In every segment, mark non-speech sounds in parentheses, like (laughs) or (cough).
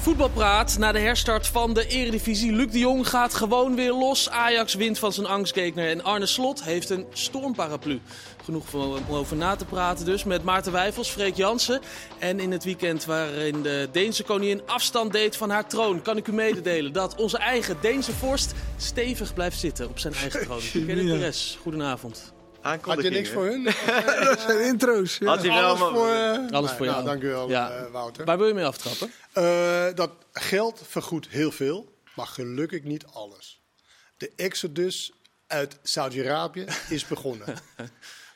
Voetbalpraat na de herstart van de Eredivisie. Luc de Jong gaat gewoon weer los. Ajax wint van zijn angstgekner. En Arne Slot heeft een stormparaplu. Genoeg om over na te praten dus met Maarten Wijfels, Freek Jansen. En in het weekend waarin de Deense koningin afstand deed van haar troon... kan ik u mededelen dat onze eigen Deense vorst stevig blijft zitten op zijn eigen troon. Kenneth Perez, goedenavond. Had je niks voor hun? (laughs) dat zijn intro's. Ja. Had hij wel Alles voor, uh, Alles voor jou. Nou, dank u wel, Ja. eh, Wouter. Waar wil je mee aftrappen? Eh, dat geld vergoedt heel veel, maar gelukkig niet alles. De exodus uit Saudi-Arabië is begonnen. (laughs)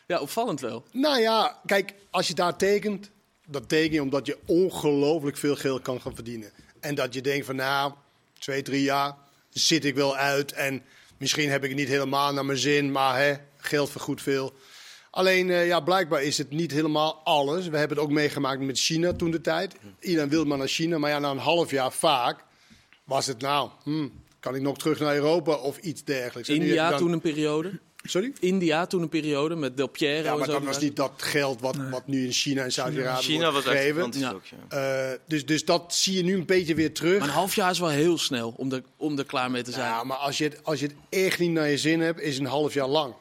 Ja, opvallend wel. nou ja, kijk, als je daar tekent, dat teken je omdat je ongelooflijk veel geld kan gaan verdienen. En dat je denkt van, nou, twee, drie jaar zit ik wel uit en misschien heb ik het niet helemaal naar mijn zin, maar hè, geld vergoedt veel. Alleen, eh, ja, blijkbaar is het niet helemaal alles. We hebben het ook meegemaakt met China toen de tijd. Iedereen wil maar naar China, maar ja, na een half jaar vaak was het nou, hm, kan ik nog terug naar Europa of iets dergelijks. India dan- toen een periode. Sorry? India toen een periode met Del Piero Ja, maar dat was niet dat geld wat, wat nu in China en Saudi-Arabië China wordt was echt gegeven. Ja. ook, ja. Eh, dus, dus dat zie je nu een beetje weer terug. Maar een half jaar is wel heel snel om er, om er klaar mee te zijn. Ja, maar als je, het, als je het echt niet naar je zin hebt, is een half jaar lang.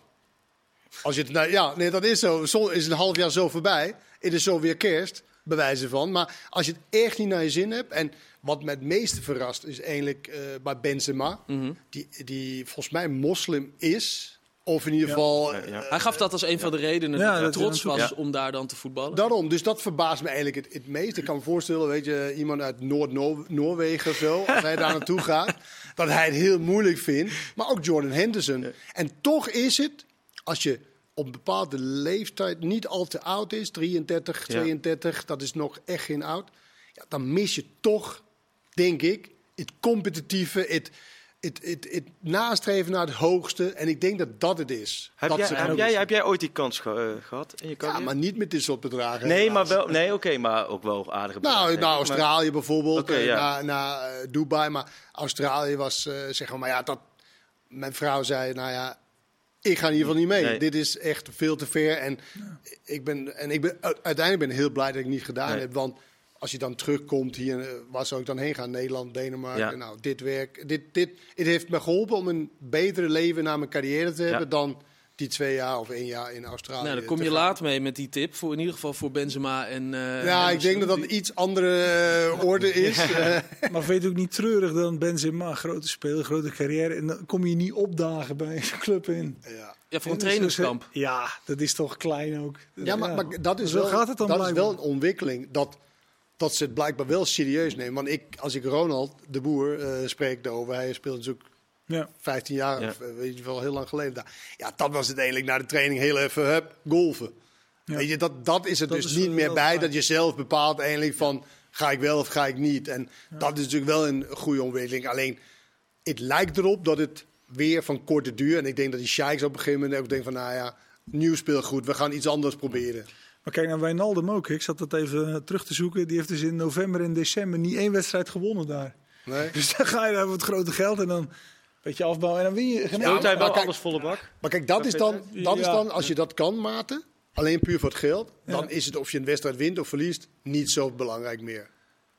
Als je het, nou, ja, nee, dat is zo. Zo is een half jaar zo voorbij. Het is zo weer kerst, bij wijze van. Maar als je het echt niet naar je zin hebt. En wat me het meeste verrast is eigenlijk eh, bij Benzema. Mhm. die, die volgens mij moslim is. Of in ieder geval... Ja, ja. Hij gaf dat als een van de redenen Ja, dat hij trots was Ja. om daar dan te voetballen. Daarom, dus dat verbaast me eigenlijk het, het meest. Ik kan me voorstellen, weet je, iemand uit Noord-Noorwegen of zo, als hij daar naartoe gaat, (laughs) dat hij het heel moeilijk vindt. Maar ook Jordan Henderson. En toch is het, als je op een bepaalde leeftijd niet al te oud is, 33, Ja. 32, dat is nog echt geen oud, ja, dan mis je toch, denk ik, het competitieve, het, het, het, het nastreven naar het hoogste. En ik denk dat dat het is. Heb, dat jij, heb, jij, heb jij ooit die kans ge- eh, gehad in je Ja, maar niet met dit soort bedragen. nee, helaas. maar wel, nee, oké, maar ook wel aardige Nou, bedragen, naar denk ik. Australië bijvoorbeeld, Oké, eh, ja. naar, naar eh, Dubai. Maar Australië was, zeg maar, maar ja, dat, mijn vrouw zei, nou ja, ik ga in ieder geval niet mee. Nee. Dit is echt veel te ver. En ik ben, en ik ben uiteindelijk ben ik heel blij dat ik het niet gedaan Nee. heb. Want als je dan terugkomt hier, eh, waar zou ik dan heen gaan? Nederland, Denemarken. Ja. Nou, dit werk, dit, dit, het heeft me geholpen om een betere leven na mijn carrière te hebben Ja. dan die twee jaar of één jaar in Australië. nou, dan kom je laat mee met die tip. Voor, in ieder geval voor Benzema en... eh, Ja, ik denk dat dat een iets andere eh, orde (laughs) is. Eh, (laughs) Maar vind je ook niet treurig dan Benzema, grote speler, grote carrière. En dan kom je niet opdagen bij een club in. ja. Ja, voor een En dus- trainingskamp. Ja, dat is toch klein ook. Ja, maar, maar dat, is wel, gaat het dan dat is wel een ontwikkeling. Dat, dat ze het blijkbaar wel serieus nemen. Want ik, als ik Ronald de Boer eh spreek over, hij speelt natuurlijk Ja. 15 jaar, Ja. of eh, weet je wel, heel lang geleden daar. Ja, dat was het eigenlijk na de training heel even hup, golven. Ja. Weet je, dat, dat is er Dat dus is niet meer bij. fijn. Dat je zelf bepaalt eigenlijk van, ga ik wel of ga ik niet. En dat is natuurlijk wel een goede ontwikkeling. Alleen, het lijkt erop dat het weer van korte duur. En ik denk dat die Sheiks op een gegeven moment ook denken van, nou ja, nieuw speelgoed. We gaan iets anders proberen. Maar kijk naar Wijnaldum ook. Ik zat dat even eh, terug te zoeken. Die heeft dus in november en december niet één wedstrijd gewonnen daar. Nee? (laughs) Dus dan ga je daar voor het grote geld en dan beetje afbouwen. En dan win je geen Speelt hij maar wel kijk- alles volle bak? Maar kijk, dat is dan, dat is dan als je dat kan maten, alleen puur voor het geld, dan Ja. is het of je een wedstrijd wint of verliest niet zo belangrijk meer.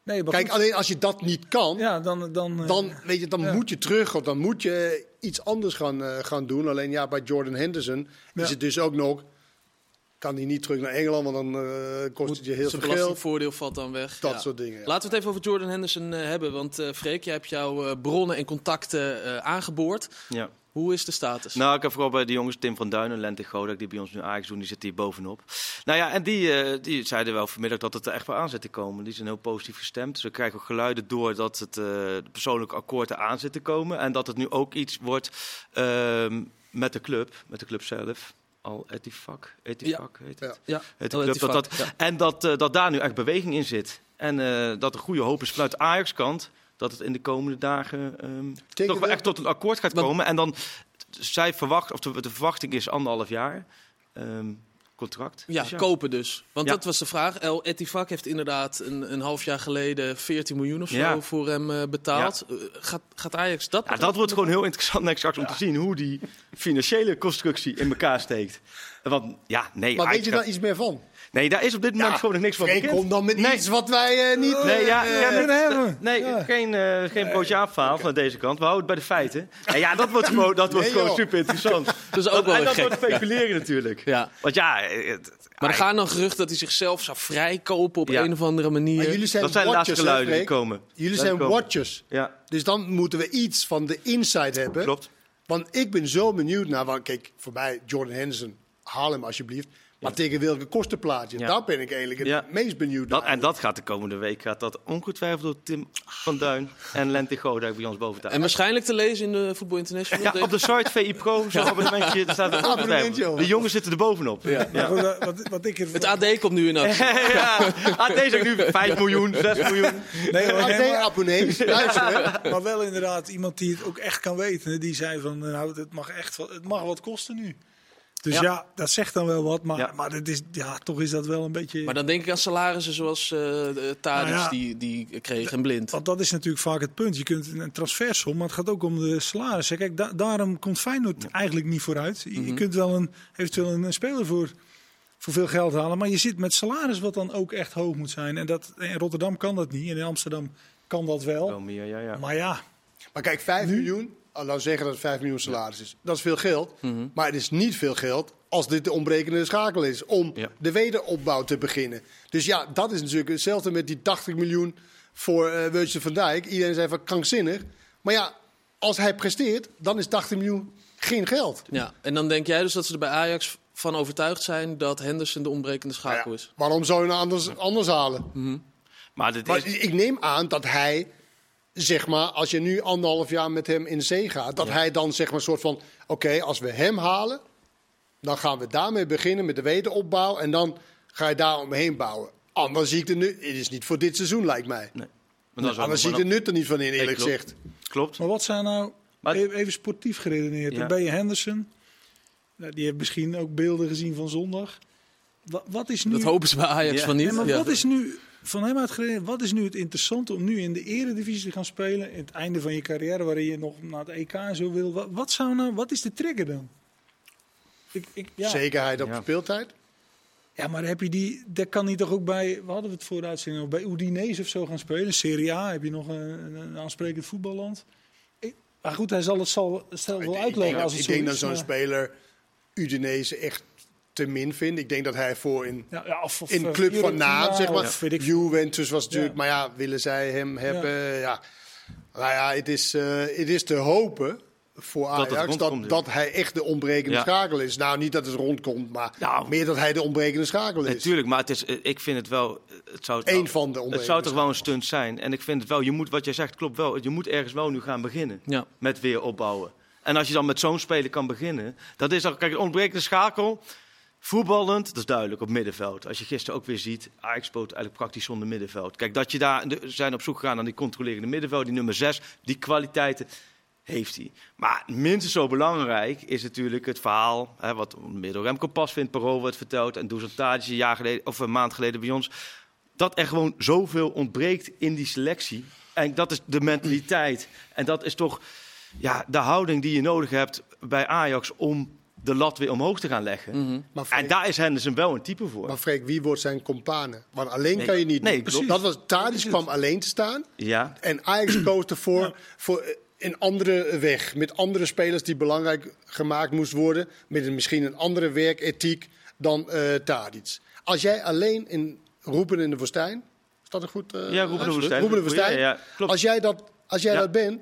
Nee, maar Kijk, goed. alleen als je dat niet kan, Ja, dan... Dan, eh, dan, weet je, dan ja. moet je terug of dan moet je iets anders gaan, eh, gaan doen. Alleen ja, bij Jordan Henderson Ja. is het dus ook nog, kan hij niet terug naar Engeland, want dan eh, kost het je heel veel geld. belastingvoordeel valt dan weg. Dat Ja. soort dingen. ja. Laten we het even over Jordan Henderson eh, hebben. Want eh Freek, jij hebt jouw bronnen en contacten eh, aangeboord. Ja. Hoe is de status? Nou, ik heb vooral bij de jongens Tim van Duinen, Lente Godak, die bij ons nu Ajax doen, die zit hier bovenop. Nou ja, en die, eh, die zeiden wel vanmiddag dat het er echt wel aan zit te komen. Die zijn heel positief gestemd. Dus we krijgen ook geluiden door dat het eh persoonlijke akkoord er aan zit te komen. En dat het nu ook iets wordt ehm, met de club, met de club zelf. Al Etifak, Etifak heet het. Ja. Het club, Etifak, dat, dat, ja. En dat, eh, dat daar nu echt beweging in zit. En eh, dat er goede hoop is vanuit Ajax-kant dat het in de komende dagen ehm, toch wel echt tot een akkoord gaat komen. En dan, zij verwacht, of de, de verwachting is anderhalf jaar. Ehm, contract. Ja, Dus kopen dus. Want Ja. dat was de vraag. El Etifak heeft inderdaad een, een half jaar geleden 14 miljoen of zo Ja. voor hem eh, betaald. Eh, gaat, gaat Ajax dat Ja, dat wordt gewoon heel interessant next straks om te zien hoe die financiële constructie in elkaar steekt. Want ja, nee, Maar Ajax weet je gaat- daar iets meer van? Nee, daar is op dit moment Ja, gewoon nog niks van bekend. komt dan met Nee. iets wat wij eh, niet... Nee, ja, eh, ja, nee, hebben nee Ja. geen, eh geen broodje aapverhaal van deze kant. We houden het bij de feiten. (laughs) En ja, dat wordt gewoon, dat wordt gewoon joh. super interessant. (laughs) Dat is ook wel en dat gek. wordt speculeren natuurlijk. Ja. Want ja, het- Maar er gaan dan geruchten dat hij zichzelf zou vrijkopen op Ja. een of andere manier. Maar jullie zijn dat zijn de laatste watchers, hè, geluiden die komen. Jullie zijn komen. watchers. Ja, Dus dan moeten we iets van de inside hebben. klopt. Want ik ben zo benieuwd naar... Kijk, voor mij, Jordan Henderson, haal hem alsjeblieft. Maar tegen welke kostenplaatje? Ja. Daar ben ik eigenlijk het Ja. meest benieuwd Dat, naar. en dat gaat de komende week gaat dat ongetwijfeld door Tim van Duin en Lente Goda bij ons boven tafel. En waarschijnlijk te lezen in de Voetbal International. Ja, op de site VI Pro, zo'n abonnementje, daar staat er ongetwijfeld. De jongens zitten er bovenop. Ja. Wat, wat ik Het AD komt nu in actie. ja. Ah, deze nu 5 miljoen, 6 miljoen. Nee, AD-abonnees, luister. hè. maar wel inderdaad iemand die het ook echt kan weten. Die zei van, nou, het mag echt het mag wat kosten nu. Dus Ja. ja, dat zegt dan wel wat. Maar, Ja. maar het is, ja, toch is dat wel een beetje... Maar dan denk ik aan salarissen zoals Nou ja. die, die kreeg en blind. Want dat is natuurlijk vaak het punt. Je kunt een transfersom, maar het gaat ook om de salarissen. Kijk, da- daarom komt Feyenoord eigenlijk niet vooruit. Je, Mhm. je kunt wel een, eventueel een, speler voor, voor veel geld halen, maar je zit met salaris wat dan ook echt hoog moet zijn. En dat, in Rotterdam kan dat niet, en in Amsterdam kan dat wel. Wel meer, ja, ja. Maar ja, Maar kijk, 5 miljoen, al nou zeggen dat het 5 miljoen salaris is. Dat is veel geld. Maar het is niet veel geld als dit de ontbrekende schakel is. Om Ja. de wederopbouw te beginnen. Dus ja, dat is natuurlijk hetzelfde met die 80 miljoen voor eh Virgil van Dijk. Iedereen zei van krankzinnig. Maar ja, als hij presteert, dan is 80 miljoen geen geld. Ja. En dan denk jij dus dat ze er bij Ajax van overtuigd zijn dat Henderson de ontbrekende schakel ja, is. waarom zou je nou anders, anders halen? Maar dit Maar is, ik neem aan dat hij, zeg maar, als je nu anderhalf jaar met hem in zee gaat, dat hij dan zeg maar een soort van, oké, als we hem halen, dan gaan we daarmee beginnen met de wederopbouw en dan ga je daar omheen bouwen. Anders zie ik de nut, het is niet voor dit seizoen lijkt mij. nee. Maar ook Anders zie ik de nut er niet van in, eerlijk klopt. gezegd. Klopt. maar wat zijn nou, Maar- even sportief geredeneerd, Ja. dan ben je Henderson. Nou, die heeft misschien ook beelden gezien van zondag. Wat, wat is nu... Dat hopen ze bij Ajax Ja. van niet. Nee, maar Ja. wat is nu van hem uitgeredeneerd? Wat is nu het interessante om nu in de eredivisie te gaan spelen? In het einde van je carrière, waarin je nog naar het EK en zo wil. Wat, wat, zou nou, wat is de trigger dan? Ik, ik, ja. Zekerheid op Ja. speeltijd. ja, maar heb je die, dat kan hij toch ook bij, we hadden het voor de uitzending nog, bij Udinese of zo gaan spelen. Serie A, heb je nog een, aansprekend voetballand. Ik- maar goed, hij zal het zal, zal wel Ik uitleggen denk, als het ik zo denk is, dat zo'n maar- speler Udinese echt te min vindt. Ik denk dat hij voor in Ja, ja, of, of, in eh, club van naam, zeg maar. Juventus was natuurlijk, Ja. maar ja, willen zij hem hebben? Ja. Nou ja, het is, eh, het is te hopen voor Ajax dat, rondkomt, dat, ja. hij echt de ontbrekende Ja. schakel is. Nou, niet dat het rondkomt, maar Nou. meer dat hij de ontbrekende schakel is. Natuurlijk, maar het is, ik vind het wel... Het zou, Eén van de het zou toch wel een stunt zijn. En ik vind het wel, je moet, wat jij zegt klopt wel. Je moet ergens wel nu gaan beginnen. Ja. Met weer opbouwen. En als je dan met zo'n speler kan beginnen. Dat is al, kijk, de ontbrekende schakel. Voetballend, dat is duidelijk op middenveld. Als je gisteren ook weer ziet, Ajax speelt eigenlijk praktisch zonder middenveld. Kijk, dat je daar zijn op zoek gegaan naar die controlerende middenveld, die nummer 6, die kwaliteiten heeft hij. Maar minstens zo belangrijk is natuurlijk het verhaal, hè, wat door Remco Pas vindt, Parool wordt verteld en Dusan Tadic een jaar geleden of een maand geleden bij ons, dat er gewoon zoveel ontbreekt in die selectie. En dat is de mentaliteit. En dat is toch ja, de houding die je nodig hebt bij Ajax om de lat weer omhoog te gaan leggen. Mhm. En daar is Henderson wel een type voor. maar Freek, wie wordt zijn companen? Want alleen Nee. kan je niet. Nee. Dat was Tadic kwam alleen te staan. Ja, En Ajax (clears throat) koos ervoor voor eh, een andere weg. Met andere spelers die belangrijk gemaakt moest worden. Met een, misschien een andere werkethiek dan Tadic. Als jij alleen in Roepen in de Woestijn. Is dat een goed? eh, ja Roepen de Woestijn. Roepen de Woestijn. Ja. Als jij dat, als jij dat bent.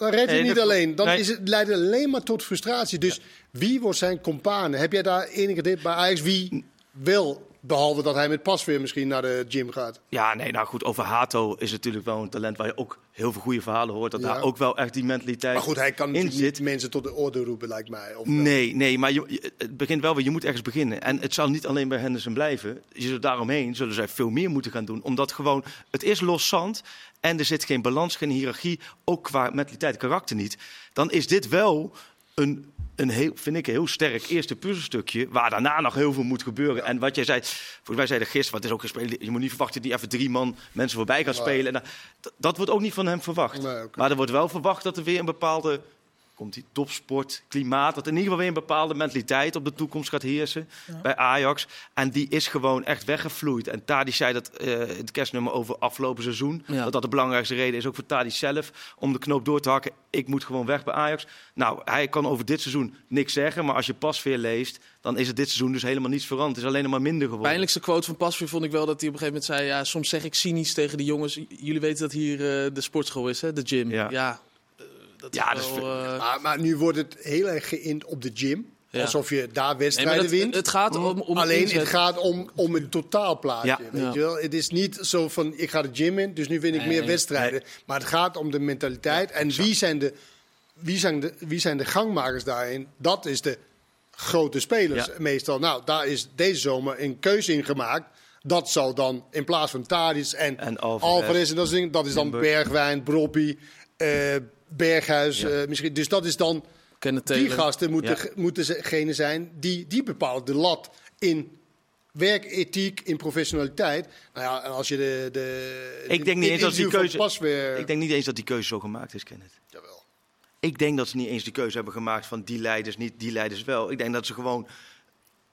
Dan red je Nee, niet dat- alleen. Dan nee. is het, leidt het alleen maar tot frustratie. Dus wie wordt zijn companen? Heb jij daar enige dit bij Ajax? Wie wil? Behalve dat hij met pas weer misschien naar de gym gaat. Ja, nee, nou goed, over Hato is natuurlijk wel een talent waar je ook heel veel goede verhalen hoort. Dat Ja. daar ook wel echt die mentaliteit Maar goed, hij kan in natuurlijk zit. niet mensen tot de orde roepen, lijkt mij. Of? Nee, nee, maar je, je- het begint wel weer, je moet ergens beginnen. En het zal niet alleen bij Henderson blijven. Je zult daaromheen zullen zij veel meer moeten gaan doen. Omdat gewoon, het is los zand en er zit geen balans, geen hiërarchie. Ook qua mentaliteit, karakter niet. Dan is dit wel een, een heel, vind ik, een heel sterk eerste puzzelstukje. Waar daarna nog heel veel moet gebeuren. En wat jij zei, volgens mij zei de gisteren, want het is ook gespeeld. Je moet niet verwachten dat die even drie man mensen voorbij gaat spelen. En dat, dat wordt ook niet van hem verwacht. Nee. Maar er wordt wel verwacht dat er weer een bepaalde komt die topsport, klimaat, dat in ieder geval weer een bepaalde mentaliteit op de toekomst gaat heersen bij Ajax. En die is gewoon echt weggevloeid. En Tadi zei dat eh, het kerstnummer over afgelopen seizoen. Ja. Dat dat de belangrijkste reden is ook voor Tadi zelf om de knoop door te hakken. Ik moet gewoon weg bij Ajax. Nou, hij kan over dit seizoen niks zeggen, maar als je Pasveer leest, dan is het dit seizoen dus helemaal niets veranderd. Het is alleen nog maar minder geworden. Pijnlijkste quote van Pasveer vond ik wel dat hij op een gegeven moment zei... Ja, soms zeg ik cynisch tegen de jongens... Jullie weten dat hier eh, de sportschool is, hè? de gym. Ja. Ja, dat Ja, wel... eh, Maar, maar nu wordt het heel erg geïnd op de gym. Ja. Alsof je daar nee, wedstrijden dat- wint. Het gaat om, om Alleen inzet. het gaat om, om het totaalplaatje. Ja. Weet Ja. je wel? Het is niet zo van ik ga de gym in, dus nu win ik Nee, meer nee. wedstrijden. Maar het gaat om de mentaliteit. en wie zijn de, wie, zijn de, wie zijn de gangmakers daarin? Dat is de grote spelers Ja. meestal. Nou, daar is deze zomer een keuze in gemaakt. Dat zal dan in plaats van Tadic en, En Alvarez. En dat, is, dat is dan Limburg. Bergwijn, Broppie, eh, Berghuis. Ja. eh, misschien. Dus dat is dan Kenneth die gasten moeten, Ja. moeten degene zijn die, die bepalen de lat in werkethiek, in professionaliteit. Nou ja, en als je de. de Ik denk niet eens dat die keuze- Pas weer. Ik denk niet eens dat die keuze zo gemaakt is, Kenneth. Jawel. Ik denk dat ze niet eens de keuze hebben gemaakt van die leiders niet, die leiders wel. Ik denk dat ze gewoon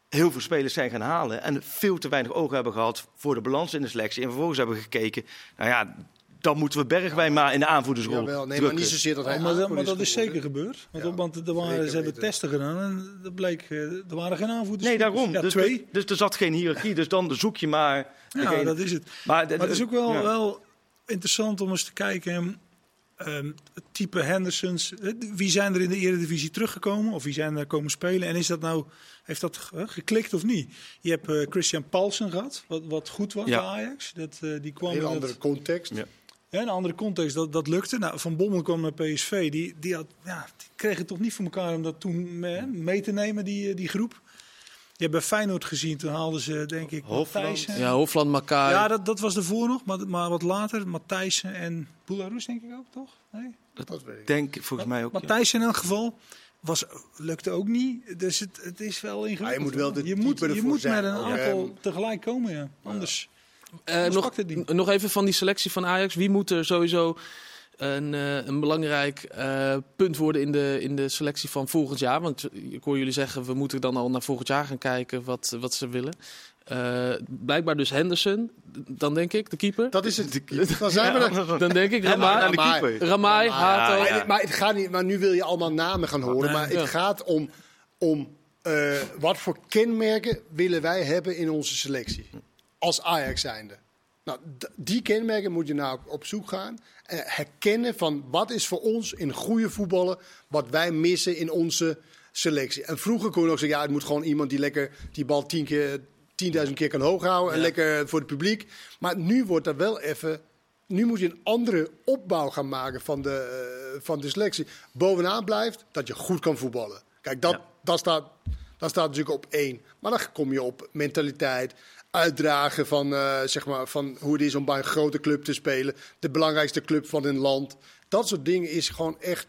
heel veel spelers zijn gaan halen en veel te weinig ogen hebben gehad voor de balans in de selectie. En vervolgens hebben gekeken, nou ja, dan moeten we Bergwijn maar in de aanvoerdersrol Jawel, nee, maar niet zozeer dat hij. Oh, maar, dat, maar dat is zeker gebeurd. Want, Ja, want er waren, ze hebben weten. testen gedaan en dat bleek, eh, er waren geen aanvoerders. Nee, daarom. Ja, dus, twee. Dus, er zat geen hiërarchie. Dus dan zoek je maar. Ja, degene- dat is het. Maar, Maar het is ook wel, ja. wel interessant om eens te kijken. ehm, het type Hendersons. eh, Wie zijn er in de Eredivisie teruggekomen? Of wie zijn er komen spelen? En is dat nou, heeft dat eh, geklikt of niet? Je hebt eh, Christian Paulsen gehad, wat, wat goed was Ja. bij Ajax. Dat, eh, die kwam in andere context. Ja. Een andere context, dat, dat lukte. Nou, Van Bommel kwam naar PSV. Die, die, had, ja, die kreeg het toch niet voor elkaar om dat toen eh, mee te nemen, die, eh, die groep. Je hebt bij Feyenoord gezien, toen haalden ze denk ik Hofland. Matthijssen. Ja, Hofland, Makai. Ja, dat, dat was ervoor nog, maar, maar wat later. Matthijssen en Boularus denk ik ook, toch? Nee? Dat weet ik. denk volgens mij ook. ja. Matthijssen in elk geval. Was, lukte ook niet. Dus het, het is wel ingewikkeld. Ja, je moet wel de je type moet, je moet zijn met een aantal tegelijk komen, ja. Anders. Eh, nog, even van die selectie van Ajax. Wie moet er sowieso een, eh, een belangrijk eh, punt worden in de, in de selectie van volgend jaar? Want ik hoor jullie zeggen, we moeten dan al naar volgend jaar gaan kijken wat, wat ze willen. Eh, blijkbaar dus Henderson, dan denk ik, de keeper. Dat is het. Dan zijn we er. Dan denk ik Ramai, keeper. Ramai Hato. ja. Maar, maar het gaat niet. Maar nu wil je allemaal namen gaan horen. Maar het Ja. gaat om, om eh, wat voor kenmerken willen wij hebben in onze selectie als Ajax zijnde. Nou, die kenmerken moet je nou op zoek gaan. En herkennen van wat is voor ons in goede voetballen wat wij missen in onze selectie. En vroeger kon je nog zeggen, ja, het moet gewoon iemand die lekker die bal tien keer, 10.000 keer kan hoog houden en Ja. lekker voor het publiek. Maar nu wordt er wel even nu moet je een andere opbouw gaan maken van de, eh, van de selectie. Bovenaan blijft dat je goed kan voetballen. Kijk, dat, Ja. dat, staat, dat staat natuurlijk op één. Maar dan kom je op mentaliteit, uitdragen van, eh, zeg maar, van hoe het is om bij een grote club te spelen. De belangrijkste club van een land. Dat soort dingen is gewoon echt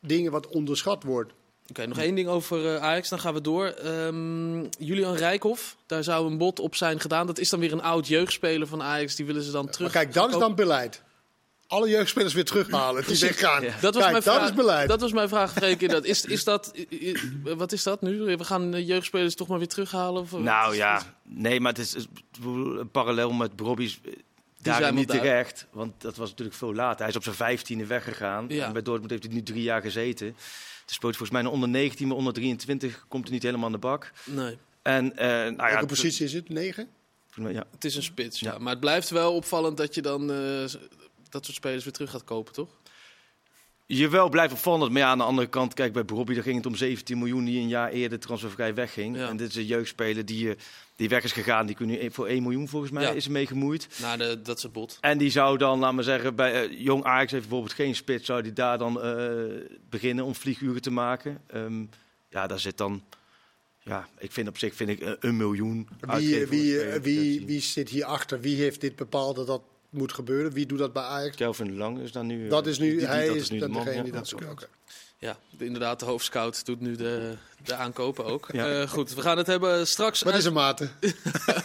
dingen wat onderschat wordt. Oké, nog één ding over eh, Ajax, dan gaan we door. Ehm, Julian Rijkhoff, daar zou een bod op zijn gedaan. Dat is dan weer een oud jeugdspeler van Ajax, die willen ze dan terug. Maar kijk, dat is dan beleid. Alle jeugdspelers weer terughalen die weggaan. Ja. Dat was, Kijk, mijn dat vraag, is beleid. dat was mijn vraag, Freek. inderdaad. Is, is dat, wat is dat nu? We gaan de jeugdspelers toch maar weer terughalen? Of, wat Nou is ja, nee, maar het is is een parallel met Brobby's daar zijn niet daar. terecht. Want dat was natuurlijk veel later. Hij is op zijn vijftiende weggegaan. Ja. En bij Dortmund heeft hij nu drie jaar gezeten. Het speelt volgens mij een onder 19, maar onder 23 komt hij niet helemaal aan de bak. Nee, En, eh nou ja, Welke positie is het? Negen? Ja, het is een spits. Ja. Ja. Maar het blijft wel opvallend dat je dan eh, dat soort spelers weer terug gaat kopen, toch? Jawel, blijft opvallend. Maar ja, aan de andere kant, kijk, bij Brobby daar ging het om 17 miljoen die een jaar eerder transfervrij wegging. Ja. En dit is een jeugdspeler die, eh, die weg is gegaan. Die kunnen nu voor 1 miljoen volgens mij Ja. is er mee gemoeid. Na de, dat is het bot. En die zou dan, laat maar zeggen, bij eh, Jong Ajax heeft bijvoorbeeld geen spits, zou die daar dan eh, beginnen om vlieguren te maken. Ehm, ja, daar zit dan, ja, ik vind op zich vind ik een miljoen. Wie, wie, wie, wie zit hierachter? Wie heeft dit bepaald dat dat moet gebeuren. Wie doet dat bij Ajax? Kelvin Lang is dan nu... eh, Dat is nu, die- die- hij dat is nu de man, degene ja. die dat. Ja, inderdaad, de hoofdscout doet nu de, de aankopen ook. Ja. Eh, goed, we gaan het hebben straks... Wat uit- is er, Maarten?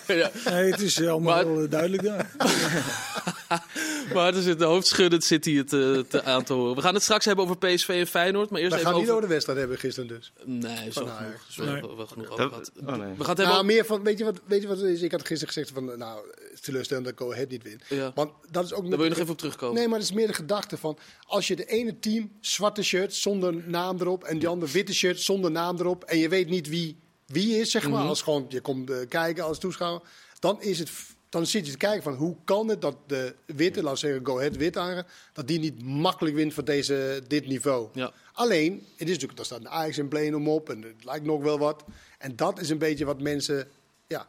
ja, Nee, het is allemaal Maar- wel, eh, duidelijk daar. (laughs) (laughs) maar er zit de hoofdschuddend zit hij het eh, te aan te horen. We gaan het straks hebben over PSV en Feyenoord. Maar eerst We even gaan niet over... de wedstrijd hebben gisteren dus. Nee, Ajax. genoeg. Is wel, Nee. wel- wel genoeg over Dat- oh, nee. We gaan het hebben Nou, meer van, weet je wat, weet je wat het is? Ik had gisteren gezegd van, nou, het is teleurstellend dat Go Ahead niet wint. Ja. Want dat is ook Daar wil je nog even op terugkomen. Nee, maar het is meer de gedachte van, als je de ene team zwarte shirt zonder naam erop en die andere witte shirt zonder naam erop en je weet niet wie wie is, zeg maar, als gewoon je komt eh, kijken als toeschouwer, dan is het dan zit je te kijken van hoe kan het dat de witte, laten we zeggen Go Ahead wit aan, dat die niet makkelijk wint voor deze, dit niveau. Ja. Alleen, het is natuurlijk, daar staat een Ajax embleem op en het lijkt nog wel wat. En dat is een beetje wat mensen, ja,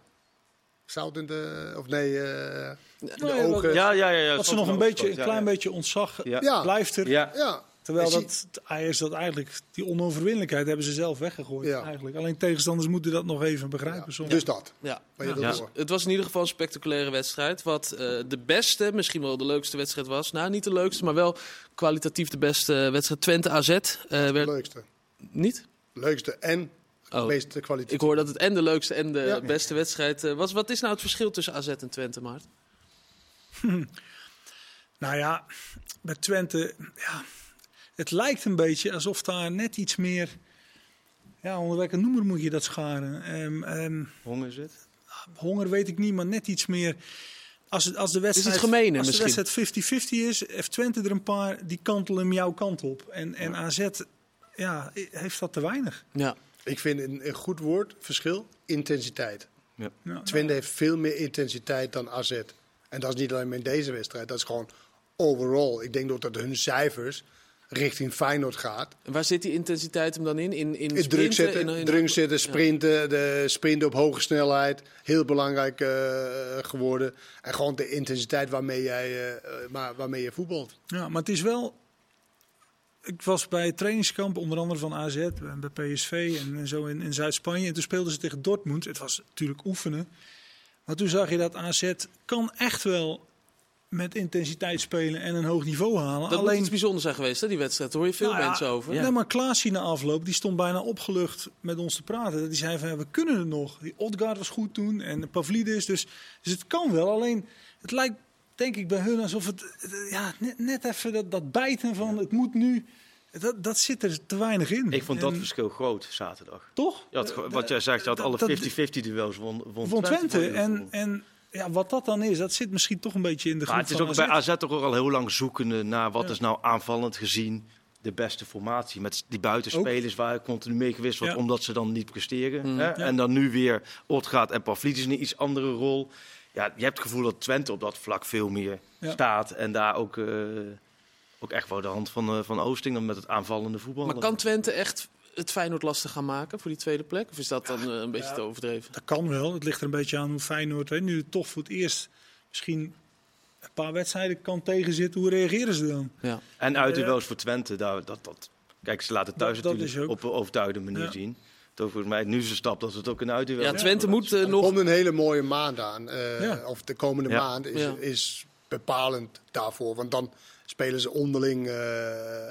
zout in de, of nee, eh, in de ogen. Ja, ja, ja. ja Dat ze nog een beetje, een klein ja. beetje ontzag blijft er. Ja. Terwijl dat Ajax dat eigenlijk, die onoverwinnelijkheid hebben ze zelf weggegooid. Ja. Eigenlijk. Alleen tegenstanders moeten dat nog even begrijpen. ja. Dus dat. Ja. Ja. Het was in ieder geval een spectaculaire wedstrijd. Wat eh, de beste, misschien wel de leukste wedstrijd was. Nou, niet de leukste, maar wel kwalitatief de beste wedstrijd. Twente AZ. eh, werd Leukste. niet? Leukste en Oh, meeste kwaliteit. ik hoor dat het en de leukste en de Ja. beste wedstrijd eh, was. Wat is nou het verschil tussen AZ en Twente, Maart? (laughs) Nou ja, bij Twente, ja, het lijkt een beetje alsof daar net iets meer, ja, onder welke noemer moet je dat scharen? Ehm, ehm, Honger zit. honger weet ik niet, maar net iets meer. Als, het, als de wedstrijd, gemener als de wedstrijd 50-50 is, heeft Twente er een paar die kantelen hem jouw kant op. En, en AZ ja, heeft dat te weinig. Ja. Ik vind een, een goed woord, verschil, intensiteit. Ja, Twente heeft veel meer intensiteit dan AZ. En dat is niet alleen maar in deze wedstrijd, dat is gewoon overall. Ik denk dat hun cijfers richting Feyenoord gaat. Waar zit die intensiteit hem dan in? In, in, In druk sprinten, zetten, in- in- druk zetten sprinten, de sprinten op hoge snelheid. Heel belangrijk eh, geworden. En gewoon de intensiteit waarmee, jij, maar, waarmee je voetbalt. Ja, maar het is wel. Ik was bij het trainingskamp, onder andere van AZ, bij PSV en, en zo in, in Zuid-Spanje. En toen speelden ze tegen Dortmund. Het was natuurlijk oefenen. Maar toen zag je dat AZ kan echt wel met intensiteit spelen en een hoog niveau halen. Dat moet Alleen iets bijzonders zijn geweest, hè, die wedstrijd. Daar hoor je veel Nou ja, mensen over. Nee, maar Klaasje na afloop, die stond bijna opgelucht met ons te praten. Die zei van, ja, we kunnen het nog. Die Odgaard was goed toen en Pavlidis. Dus, dus het kan wel. Alleen, het lijkt denk ik bij hun alsof het, ja, net, net even dat, dat bijten van het moet nu. Dat, dat zit er te weinig in. Ik vond dat En- verschil groot zaterdag. Toch? Had, wat jij zegt, je had dat- alle dat- 50-50 duels won, won, Van Twente. En, en ja, wat dat dan is, dat zit misschien toch een beetje in de groep Maar het is van ook AZ. bij AZ toch ook al heel lang zoekende naar wat Ja. is nou aanvallend gezien de beste formatie. Met die buitenspelers waar ik continu mee gewist wordt, Ja. omdat ze dan niet presteren. Mm. Hè? Ja. En dan nu weer Otgaard en Pavlidis in een iets andere rol. Ja, je hebt het gevoel dat Twente op dat vlak veel meer Ja. staat. En daar ook, eh, ook echt wel de hand van, eh, van Oosting dan met het aanvallende voetbal. Maar kan Twente echt het Feyenoord lastig gaan maken voor die tweede plek? Of is dat dan eh, een beetje te overdreven? Dat kan wel. Het ligt er een beetje aan hoe Feyenoord hè, nu toch voor het eerst misschien een paar wedstrijden kan tegenzitten. Hoe reageren ze dan? Ja. En uitduels voor Twente, daar, dat, dat, kijk, ze laten thuis Dat- natuurlijk ook. op een overtuigende manier Ja. zien. Toch volgens mij nu is een stap dat het ook een uitduel ja. Twente moet eh, Er nog... komt een hele mooie maand aan. eh, Ja. Of de komende Ja. maand is, Ja. is bepalend daarvoor. Want dan spelen ze onderling eh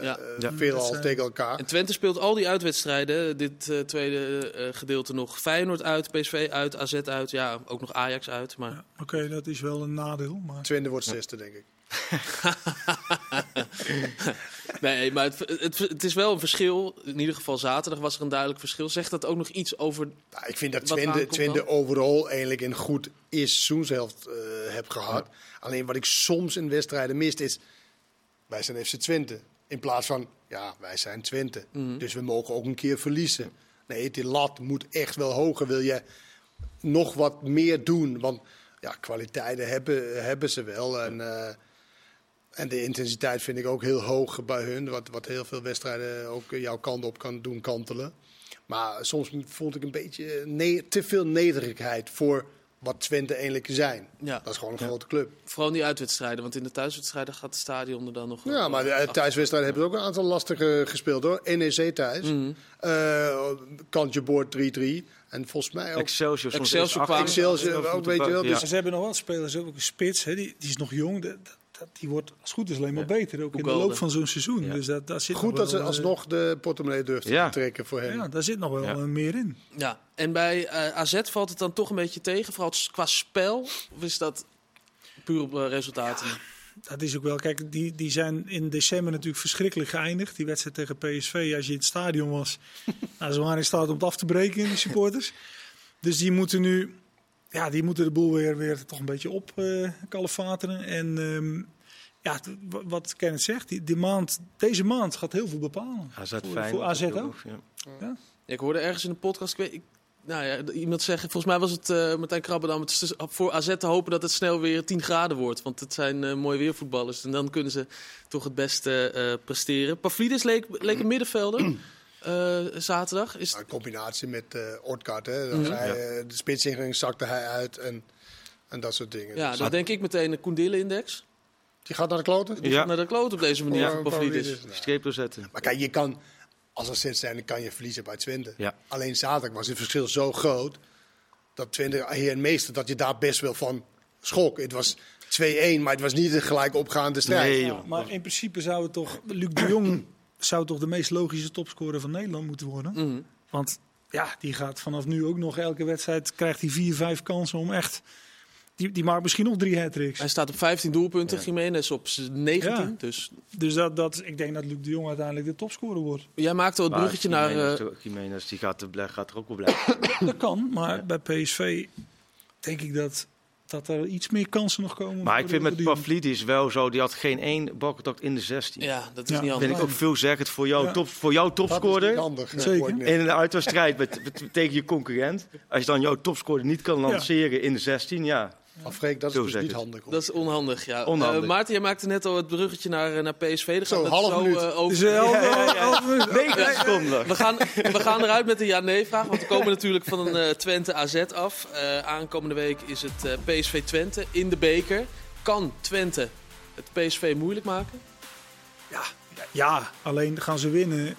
Ja. eh, Ja. veelal eh, tegen elkaar. En Twente speelt al die uitwedstrijden, dit eh, tweede eh, gedeelte nog. Feyenoord uit, PSV uit, AZ uit, ja, ook nog Ajax uit. Maar Ja, Oké, dat is wel een nadeel. Maar... Twente wordt zesde, denk ik. (laughs) Nee, maar het, het, het is wel een verschil. In ieder geval zaterdag was er een duidelijk verschil. Zegt dat ook nog iets over... Nou, ik vind dat Twente, Twente overal eigenlijk een goed eerste seizoenshelft eh heb gehad. Alleen wat ik soms in wedstrijden mist is... Wij zijn FC Twente. In plaats van, ja, wij zijn Twente. Mhm. Dus we mogen ook een keer verliezen. Nee, die lat moet echt wel hoger. Wil je nog wat meer doen? Want ja, kwaliteiten hebben, hebben ze wel. En, eh, en de intensiteit vind ik ook heel hoog bij hun. Wat, wat heel veel wedstrijden ook jouw kant op kan doen kantelen. Maar soms vond ik een beetje ne- te veel nederigheid voor wat Twente eigenlijk zijn. Ja, Dat is gewoon een grote club. vooral in die uitwedstrijden. Want in de thuiswedstrijden gaat het stadion er dan nog... Ja, maar de thuiswedstrijden hebben ze ook een aantal lastige gespeeld hoor. NEC thuis. Mhm. Eh, kantje boord 3-3. En volgens mij ook Excelsior, Excelsior achter- Excelsior ook, weet je wel, Ja. dus- ze hebben nog wel spelers, ook een spits, hè, die, die is nog jong. Dat, dat, die wordt als goed is alleen maar beter, ook in de loop van zo'n seizoen. Ja. Dus dat, daar zit goed dat ze wel, eh, alsnog de portemonnee Ja. te trekken voor hem. Ja, daar zit nog wel Ja. eh, meer in. Ja, en bij eh, AZ valt het dan toch een beetje tegen, vooral qua spel? Of is dat puur op resultaten? Dat is ook wel, kijk, die, die zijn in december natuurlijk verschrikkelijk geëindigd. Die wedstrijd tegen PSV, als je in het stadion was, (laughs) nou, ze waren in staat om het af te breken, die supporters. Dus die moeten nu, ja, die moeten de boel weer, weer toch een beetje op eh kalefateren. En ehm, ja, t- w- wat Kenneth zegt, die, die maand, deze maand gaat heel veel bepalen. AZ Voor- voor AZ ook? ja. Ja, ik hoorde ergens in de podcast, ik weet, ik, nou ja, iemand zeggen, volgens mij was het eh Martijn Krabbedam, het is voor AZ te hopen dat het snel weer 10 graden wordt. Want het zijn eh, mooie weervoetballers en dan kunnen ze toch het beste eh, presteren. Pavlidis leek, leek een middenvelder eh, zaterdag. Is, Een combinatie met eh Ortgaard. Hè. Dat Mhm. hij, eh, de spits inging, zakte hij uit en, en dat soort dingen. ja, Dus dan denk ik meteen een Koendille-index. Die gaat naar de kloten? Die Ja. gaat naar de kloot op deze manier Ja, Pavlidis. Nou. Streep doorzetten. Maar kijk, je kan als AZ zijn, dan kan je verliezen bij Twente. Ja. Alleen zaterdag was het verschil zo groot dat Twente heer en meester, dat je daar best wel van schrok. Het was 2-1, maar het was niet een gelijk opgaande strijd. Nee, maar in principe zou het toch, Luc de Jong zou toch de meest logische topscorer van Nederland moeten worden. Mhm. Want ja, die gaat vanaf nu ook nog elke wedstrijd, krijgt hij vier, vijf kansen om echt... Die, die maakt misschien nog drie hat-tricks. Hij staat op 15 doelpunten, Jiménez op z'n 19. Ja. Dus Dus dat, dat, ik denk dat Luc de Jong uiteindelijk de topscorer wordt. jij maakte het Maar bruggetje naar... Jiménez, eh, Jiménez, die gaat, er, gaat er ook wel blijven. Dat kan, maar bij PSV denk ik dat, dat er iets meer kansen nog komen. Maar ik vind met. Pavlidis wel zo, die had geen één balcontact in de 16. ja, dat is Ja. niet Vind anders. ik ook veelzeggend voor jou, Ja. top, voor jouw Dat is niet topscorer. handig. Zeker. In een uitwedstrijd met, met- tegen je concurrent. Als je dan jouw topscorer niet kan lanceren in de 16, ja. Dat is Zo dus niet het. handig. hoor. Dat is onhandig, ja. Onhandig. Eh, Maarten, jij maakte net al het bruggetje naar, eh, naar PSV. Daar Zo, gaan we het half zo minuut. eh, over. Half- Ja, ja, ja. half- half- 9 seconden. We gaan, we gaan eruit met de ja-nee-vraag, want we komen natuurlijk van een eh, Twente AZ af. Eh, aankomende week is het eh, PSV Twente in de beker. Kan Twente het PSV moeilijk maken? Ja, alleen gaan ze winnen,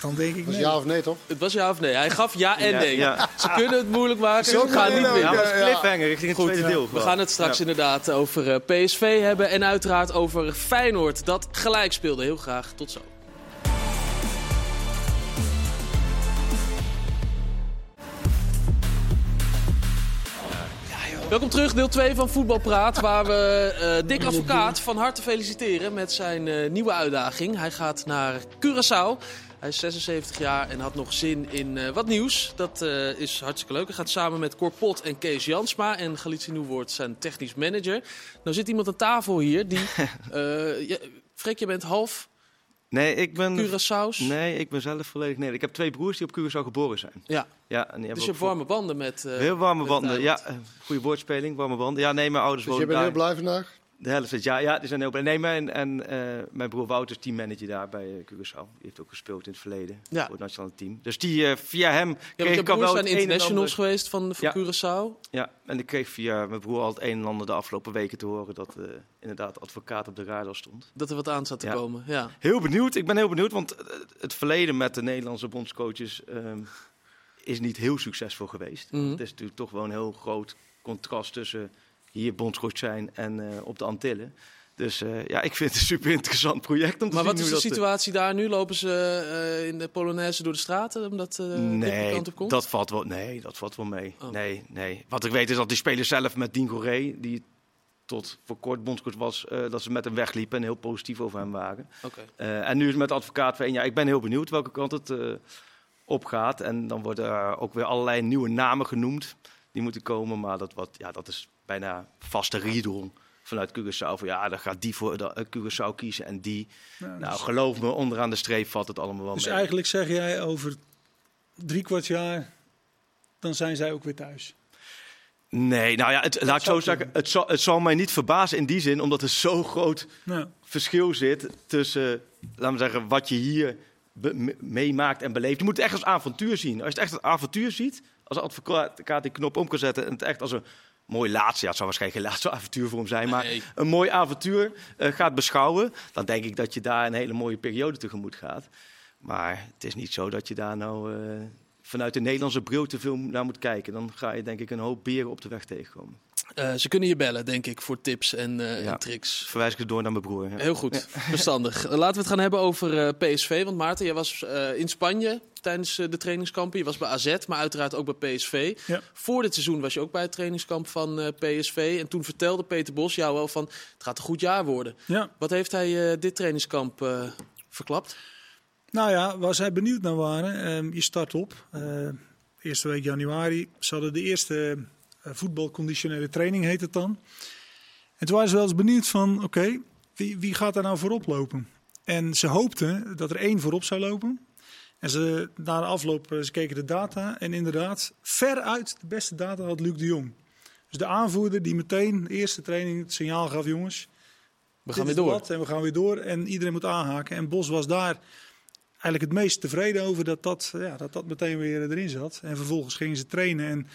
dan denk ik Dat is nee. ja of nee, toch? Het was ja of nee? Hij gaf ja en Ja, nee. ja. Ze kunnen het moeilijk maken, ze gaan niet winnen. Ja, Ja, ja. cliffhanger richting het tweede deel. We gaan het straks Ja. inderdaad over eh, PSV hebben en uiteraard over Feyenoord. Dat gelijk speelde. Heel graag. Tot zo. Welkom terug, deel 2 van Voetbalpraat, waar we eh Dick Advocaat van harte feliciteren met zijn eh, nieuwe uitdaging. Hij gaat naar Curaçao. Hij is 76 jaar en had nog zin in eh, wat nieuws. Dat eh, is hartstikke leuk. Hij gaat samen met Cor Pot en Kees Jansma en Galitie Nieuwwoord zijn technisch manager. Nou zit iemand aan tafel hier die... (laughs) eh ja, Freek, je bent half Nee, ik ben... Curaçao's. Nee, ik ben zelf volledig nee. Ik heb twee broers die op Curaçao geboren zijn. Ja, Ja, en die dus je hebt warme banden met... eh, Heel warme met banden, ja. Goede woordspeling, warme banden. Ja, nee, mijn ouders Dus je wonen bent daar. heel blij vandaag? De helft het jaar, ja, die zijn heel. Nee, mijn, en eh, mijn broer Wouter is teammanager daar bij eh, Curaçao. Die heeft ook gespeeld in het verleden Ja. voor het nationale team. Dus die, eh, via hem Ja, kreeg ik al wel zijn internationals geweest van, van Ja. Curaçao. Ja, en ik kreeg via mijn broer al het een en ander de afgelopen weken te horen dat inderdaad advocaat op de radar stond. Dat er wat aan zat te komen. Ja. Heel benieuwd, ik ben heel benieuwd, want het verleden met de Nederlandse bondscoaches ehm, is niet heel succesvol geweest. Mhm. Het is natuurlijk toch wel een heel groot contrast tussen hier bondscoach zijn en eh, op de Antillen. Dus eh, ja, ik vind het een super interessant project om te Maar zien wat is de eh, situatie daar nu? Lopen ze in de Polonaise door de straten omdat de Nee, kant op komt? dat valt wel, nee, dat valt wel mee. Oh. Nee, nee. Wat ik weet is dat die speler zelf met Dean Goré, die tot voor kort bondscoach was, dat ze met hem wegliepen en heel positief over hem waren. Oké. En nu is met de advocaat van jaar. Ik ben heel benieuwd welke kant het opgaat. En dan worden er ook weer allerlei nieuwe namen genoemd die moeten komen. Maar dat, wat, ja, dat is bijna vaste riedel vanuit Curaçao. Van, ja, dan gaat die voor de, eh, Curaçao kiezen en die. Nou, Nou, dus, geloof me, onderaan de streep valt het allemaal wel dus mee. eigenlijk zeg jij over drie kwart jaar, dan zijn zij ook weer thuis. Nee, nou ja, het, laat ik zo zeggen. Het zal, het zal mij niet verbazen in die zin, omdat er zo groot Nou, verschil zit tussen, laten we zeggen, wat je hier meemaakt en beleeft. Je moet het echt als avontuur zien. Als je het echt als avontuur ziet, als advocaat die knop om kan zetten en het echt als een mooi laatste, ja, het zal waarschijnlijk geen (laughs) laatste avontuur voor hem zijn, maar Nee. een mooi avontuur eh, gaat beschouwen, dan denk ik dat je daar een hele mooie periode tegemoet gaat. Maar het is niet zo dat je daar nou eh, vanuit de Nederlandse bril te veel naar moet kijken. Dan ga je denk ik een hoop beren op de weg tegenkomen. Eh, ze kunnen je bellen, denk ik, voor tips en, eh, Ja. en tricks. Verwijs ik het door naar mijn broer. ja. Heel goed, (laughs) verstandig. Eh, Laten we het gaan hebben over eh, PSV. Want Maarten, jij was eh, in Spanje tijdens de trainingskampen. Je was bij AZ, maar uiteraard ook bij PSV. Ja. Voor dit seizoen was je ook bij het trainingskamp van eh, PSV. En toen vertelde Peter Bos jou wel van, het gaat een goed jaar worden. Ja, Wat heeft hij eh, dit trainingskamp eh, verklapt? nou ja, waar zij benieuwd naar waren, ehm, je start op. eh, eerste week januari, ze hadden de eerste voetbalconditionele training, heet het dan. En toen waren ze wel eens benieuwd van, oké, wie, wie gaat daar nou voorop lopen? En ze hoopten dat er één voorop zou lopen. En ze, na de afloop, eh, ze keken de data. En inderdaad, veruit de beste data had Luc de Jong. Dus de aanvoerder die meteen de eerste training het signaal gaf, jongens. We gaan weer door. en we gaan weer door. En iedereen moet aanhaken. En Bos was daar eigenlijk het meest tevreden over dat dat, ja, dat, dat meteen weer erin zat. En vervolgens gingen ze trainen. En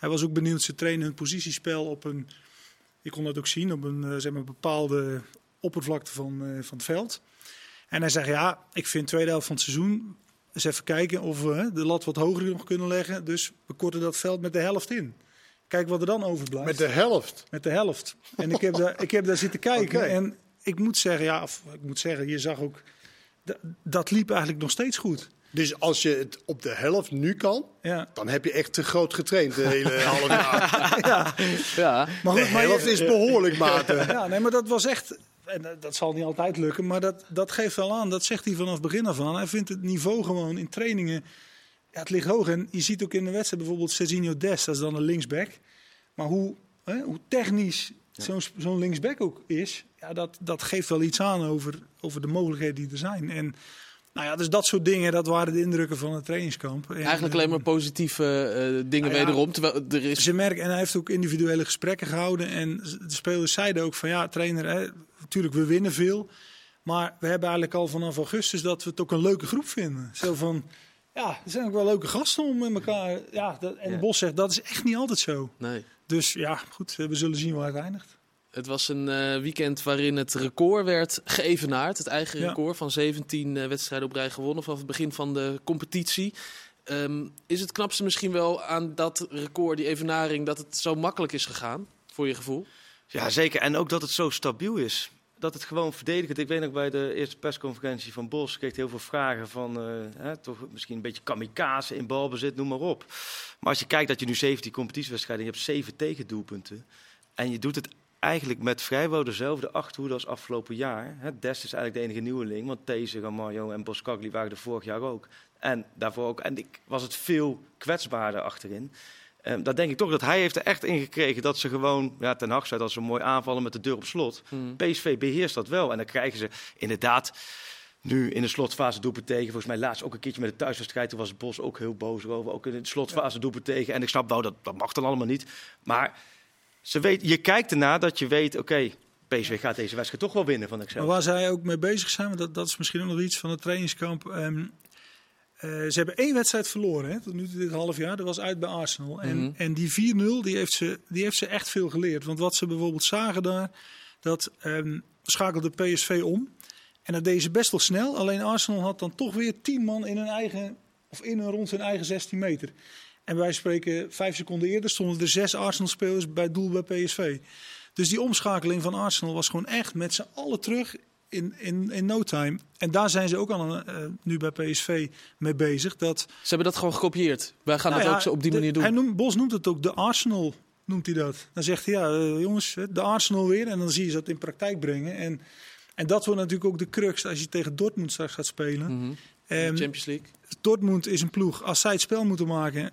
hij was ook benieuwd, ze trainen hun positiespel op een, ik kon dat ook zien, op een eh, zeg maar, bepaalde oppervlakte van, eh, van het veld. En hij zegt, ja, ik vind de tweede helft van het seizoen, eens even kijken of we de lat wat hoger nog kunnen leggen. Dus we korten dat veld met de helft in. Kijk wat er dan overblijft. Met de helft. Met de helft. En ik heb daar, ik heb daar zitten kijken. En ik moet zeggen, ja, of, ik moet zeggen, je zag ook, dat liep eigenlijk nog steeds goed. Dus als je het op de helft nu kan, Ja. dan heb je echt te groot getraind de hele (laughs) half jaar. ja. Ja, Maar De goed, maar je- helft is behoorlijk, Maarten. Ja, nee, maar dat was echt. En dat- dat zal niet altijd lukken, maar dat, dat geeft wel aan. Dat zegt hij vanaf het begin af aan. Hij vindt het niveau gewoon in trainingen. Ja, het ligt hoog. En je ziet ook in de wedstrijd bijvoorbeeld Serginho Dest, dat is dan een linksback. Maar hoe, hè, hoe technisch zo'n zo'n linksback ook is, ja, dat, dat geeft wel iets aan over, over de mogelijkheden die er zijn. En nou ja, dus dat soort dingen, dat waren de indrukken van het trainingskamp. En, eigenlijk eh, alleen maar positieve eh, dingen Nou ja. wederom. Terwijl er is ze merken, en hij heeft ook individuele gesprekken gehouden. En de spelers zeiden ook van ja, trainer, hè, natuurlijk we winnen veel. Maar we hebben eigenlijk al vanaf augustus dat we het ook een leuke groep vinden. Zo van, ja, er zijn ook wel leuke gasten om met elkaar. Ja, dat, en Ja. Bos zegt, dat is echt niet altijd zo. Nee. Dus ja, goed, we zullen zien waar het eindigt. Het was een eh, weekend waarin het record werd geëvenaard. Het eigen Ja. record van 17 eh, wedstrijden op rij gewonnen vanaf het begin van de competitie. Ehm, is het knapste misschien wel aan dat record, die evenaring, dat het zo makkelijk is gegaan, voor je gevoel? Ja, zeker. En ook dat het zo stabiel is. Dat het gewoon verdedigend. Ik weet nog bij de eerste persconferentie van Bos kreeg ik heel veel vragen van eh, hè, toch misschien een beetje kamikaze in balbezit, noem maar op. Maar als je kijkt dat je nu 17 competitiewedstrijden, je hebt 7 tegendoelpunten. En je doet het eigenlijk met vrijwel dezelfde achterhoede als afgelopen jaar. Hè, Dest is eigenlijk de enige nieuweling, want These, Ramaljo en Boskagli waren er vorig jaar ook. En daarvoor ook. En ik was het veel kwetsbaarder achterin. Um, daar denk ik toch dat hij heeft er echt in gekregen dat ze gewoon, ja, ten Hag zei dat ze mooi aanvallen met de deur op slot. Hmm. PSV beheerst dat wel. En dan krijgen ze inderdaad nu in de slotfase doelpunt tegen. Volgens mij laatst ook een keertje met de thuiswedstrijd. Toen was Bos ook heel boos over. Ook in de slotfase doelpunt tegen. En ik snap wel, dat, dat mag dan allemaal niet. Maar ze weet, je kijkt ernaar dat je weet, oké, PSV gaat deze wedstrijd toch wel winnen van Maar Excelsior. waar zij ook mee bezig zijn, want dat, dat is misschien ook nog iets van het trainingskamp. ehm, eh, ze hebben één wedstrijd verloren hè, tot nu toe dit half jaar. Dat was uit bij Arsenal. En, Mhm. en die 4-0 die heeft, ze, die heeft ze echt veel geleerd. Want wat ze bijvoorbeeld zagen daar, dat ehm, schakelde PSV om. En dat deden ze best wel snel. Alleen Arsenal had dan toch weer 10 man in hun eigen, of in en rond hun eigen 16 meter. En wij spreken vijf seconden eerder stonden er zes Arsenal-spelers bij doel bij PSV. Dus die omschakeling van Arsenal was gewoon echt met z'n allen terug in, in, in no time. En daar zijn ze ook al eh, nu bij PSV mee bezig. Dat, Ze hebben dat gewoon gekopieerd. Wij gaan nou dat ja, ook zo op die de- manier doen. Hij noemt, Bos noemt het ook de Arsenal, noemt hij dat. Dan zegt hij, ja eh, jongens, de Arsenal weer. En dan zie je ze dat in praktijk brengen. En, en dat wordt natuurlijk ook de crux als je tegen Dortmund straks gaat spelen. Mhm. Ehm, Champions League. Dortmund is een ploeg, als zij het spel moeten maken,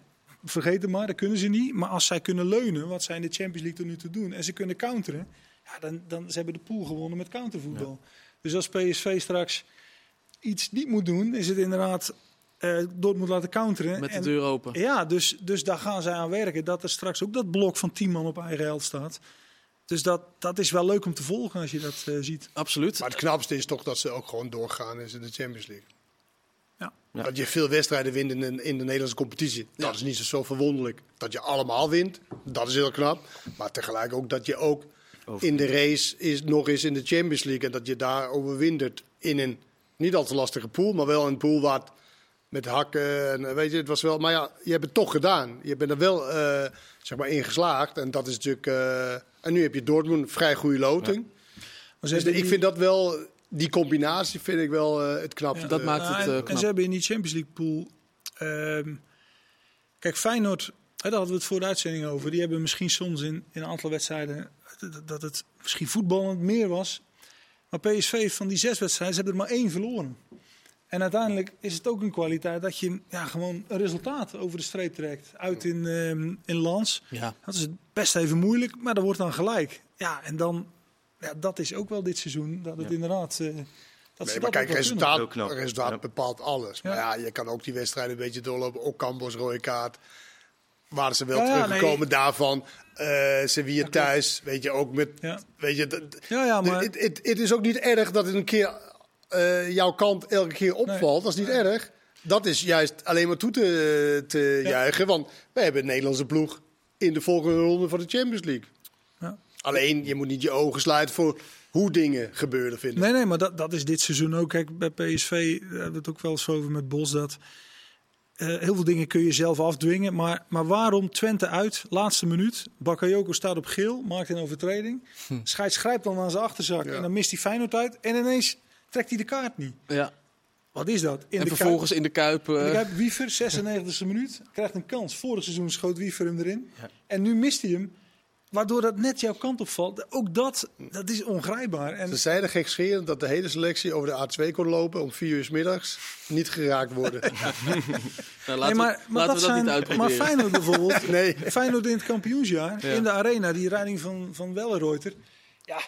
vergeet het maar, dat kunnen ze niet. Maar als zij kunnen leunen, wat zij in de Champions League tot nu toe doen, en ze kunnen counteren, ja, dan, dan ze hebben de pool gewonnen met countervoetbal. Dus als PSV straks iets niet moet doen, is het inderdaad eh Dortmund laten counteren. Met de En- deur open. Ja, dus, dus daar gaan zij aan werken, dat er straks ook dat blok van 10 man op eigen held staat. Dus dat, dat is wel leuk om te volgen als je dat eh, ziet. Absoluut. Maar het knapste is toch dat ze ook gewoon doorgaan in de Champions League. Ja. Dat je veel wedstrijden wint in de, in de Nederlandse competitie. Dat is niet zo, zo verwonderlijk. Dat je allemaal wint, dat is heel knap. Maar tegelijk ook dat je ook Over- in de race is, nog eens in de Champions League. En dat je daar overwintert in een niet al te lastige pool. Maar wel een pool waar het met hakken. En, eh, weet je, het was wel, maar ja, je hebt het toch gedaan. Je bent er wel eh, zeg maar in geslaagd. En dat is natuurlijk. eh, en nu heb je Dortmund vrij goede loting. Dus ik vind dat wel, die combinatie vind ik wel eh, het knapste. Ja. Dat maakt het, Nou, eh, en, en knap. ze hebben in die Champions League pool. ehm, kijk, Feyenoord, hè, daar hadden we het voor de uitzending over. Die hebben misschien soms in, in een aantal wedstrijden. dat- het misschien voetballend meer was. Maar PSV van die zes wedstrijden, ze hebben er maar één verloren. En uiteindelijk is het ook een kwaliteit dat je ja, gewoon een resultaat over de streep trekt. Uit in, ehm, in Lans. Ja. Dat is best even moeilijk, maar dat wordt dan gelijk. Ja, en dan, ja, dat is ook wel dit seizoen. Dat het Ja. inderdaad. eh, dat ze Nee, maar kijk, resultaat, resultaat Ja. bepaalt alles. Maar Ja. ja, je kan ook die wedstrijden een beetje doorlopen. Ook Campos, rode kaart. Waren ze wel teruggekomen nee. daarvan. Eh Sevilla thuis, weet je, ook met... Ja. Weet je, dat- Ja, ja, maar het, het, het is ook niet erg dat het een keer eh, jouw kant elke keer opvalt. Dat is niet erg. Dat is juist alleen maar toe te, te Ja. juichen. Want wij hebben een Nederlandse ploeg in de volgende ronde van de Champions League. Alleen, je moet niet je ogen sluiten voor hoe dingen gebeuren, vind ik. Nee, nee, maar dat, dat is dit seizoen ook. Kijk, bij PSV hebben we het ook wel eens over met Bos. Dat eh, heel veel dingen kun je zelf afdwingen. Maar, maar waarom Twente uit, laatste minuut. Bakayoko staat op geel, maakt een overtreding. Scheids grijpt dan aan zijn achterzak Ja. en dan mist hij Feyenoord uit. En ineens trekt hij de kaart niet. ja. Wat is dat? In En de vervolgens in de Kuip... Kuip, in de eh, Kuip Wiever, 96e minuut, krijgt een kans. Vorig seizoen schoot Wiever hem erin. Ja. En nu mist hij hem. Waardoor dat net jouw kant op valt. Ook dat, dat is ongrijpbaar. En Ze zeiden gekscherend dat de hele selectie over de A2 kon lopen om vier uur 's middags. Niet geraakt worden. (laughs) nou, laten nee, maar, we, maar laten dat we dat niet zijn, maar uitproberen. Feyenoord bijvoorbeeld, (laughs) Nee. Feyenoord in het kampioensjaar, Ja. in de arena, die rijding van, van Wellenreuter. Ja,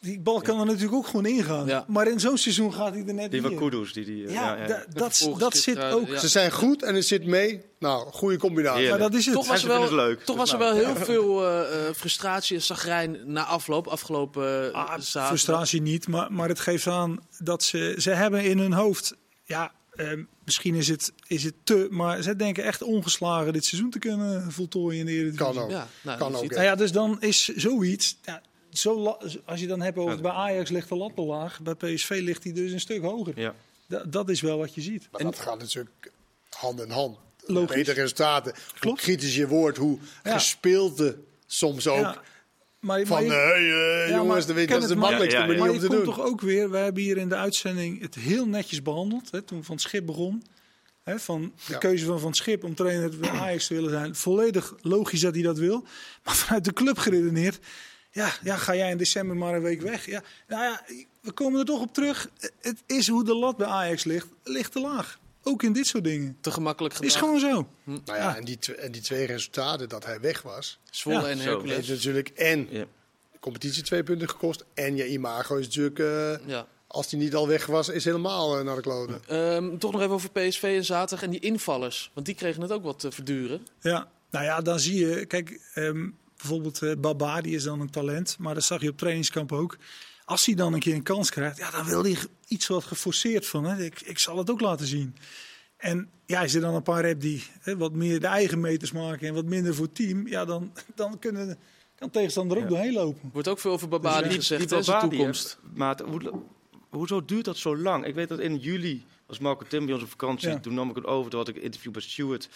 die bal kan er natuurlijk ook gewoon ingaan. Ja. Maar in zo'n seizoen gaat hij er net Die niet van. Kudus. Die, die, eh, Ja, ja, ja. da- dat, dat zit zit er- ook. ja. Ze zijn goed en het zit mee. Nou, goede combinatie. Maar dat is het. Toch was, er wel, leuk. toch was er wel heel (laughs) veel eh, eh, frustratie en zagrijn na afloop. Afgelopen uh, Ah, zaterdag. frustratie niet, maar, maar het geeft aan dat ze, ze hebben in hun hoofd, ja, eh, misschien is het, is het te, maar ze denken echt ongeslagen dit seizoen te kunnen voltooien in de Eredivisie. Kan ook. Ja, nou, Kan ook, ja. Nou ja, dus dan is zoiets. Ja, zo als je dan hebt over bij Ajax ligt de lat te laag, bij PSV ligt hij dus een stuk hoger. Ja. Da- dat is wel wat je ziet. Maar dat gaat natuurlijk hand in hand. Logisch. Betere resultaten. Hoe Klopt. kritisch je wordt, hoe Ja. gespeelde soms ook. Ja, maar, Van, maar, hey, Ja, eh, jongens, maar dat, is de het maar- makkelijkste Ja, ja, ja. manier maar om je te komt doen. toch ook weer, we hebben hier in de uitzending het heel netjes behandeld. Hè, toen Van het Schip begon. Hè, van de Ja. keuze van Van het Schip om trainer bij Ajax te willen zijn. Volledig logisch dat hij dat wil. Maar vanuit de club geredeneerd. Ja, ja, ga jij in december maar een week weg. Ja, nou ja, we komen er toch op terug. Het is hoe de lat bij Ajax ligt. Ligt te laag. Ook in dit soort dingen. Te gemakkelijk gedaan. Is gewoon zo. Nou ja, en, die, en die twee resultaten dat hij weg was. Zwolle Ja, en. Hercules. Heeft natuurlijk en Ja. de competitie twee punten gekost. En je imago is natuurlijk, eh, Ja. als die niet al weg was, is helemaal eh, naar de kloten. Ehm, toch nog even over PSV en zaterdag en die invallers. Want die kregen het ook wat te verduren. Ja, nou ja, dan zie je, kijk, ehm, bijvoorbeeld eh, Baba, die is dan een talent, maar dat zag je op trainingskamp ook. Als hij dan een keer een kans krijgt, ja, dan wil hij iets wat geforceerd van. Hè. Ik, ik zal het ook laten zien. En ja, als je dan een paar hebt die hè, wat meer de eigen meters maken en wat minder voor het team, ja, dan, dan kunnen, kan tegenstander ook doorheen lopen. Wordt ook veel over Babadi Die- gezegd, die Babadi, toekomst. hoe, hoezo duurt dat zo lang? Ik weet dat in juli was Marco Tim bij ons op vakantie. Ja. Toen nam ik het over. Toen had ik een interview bij Stewart.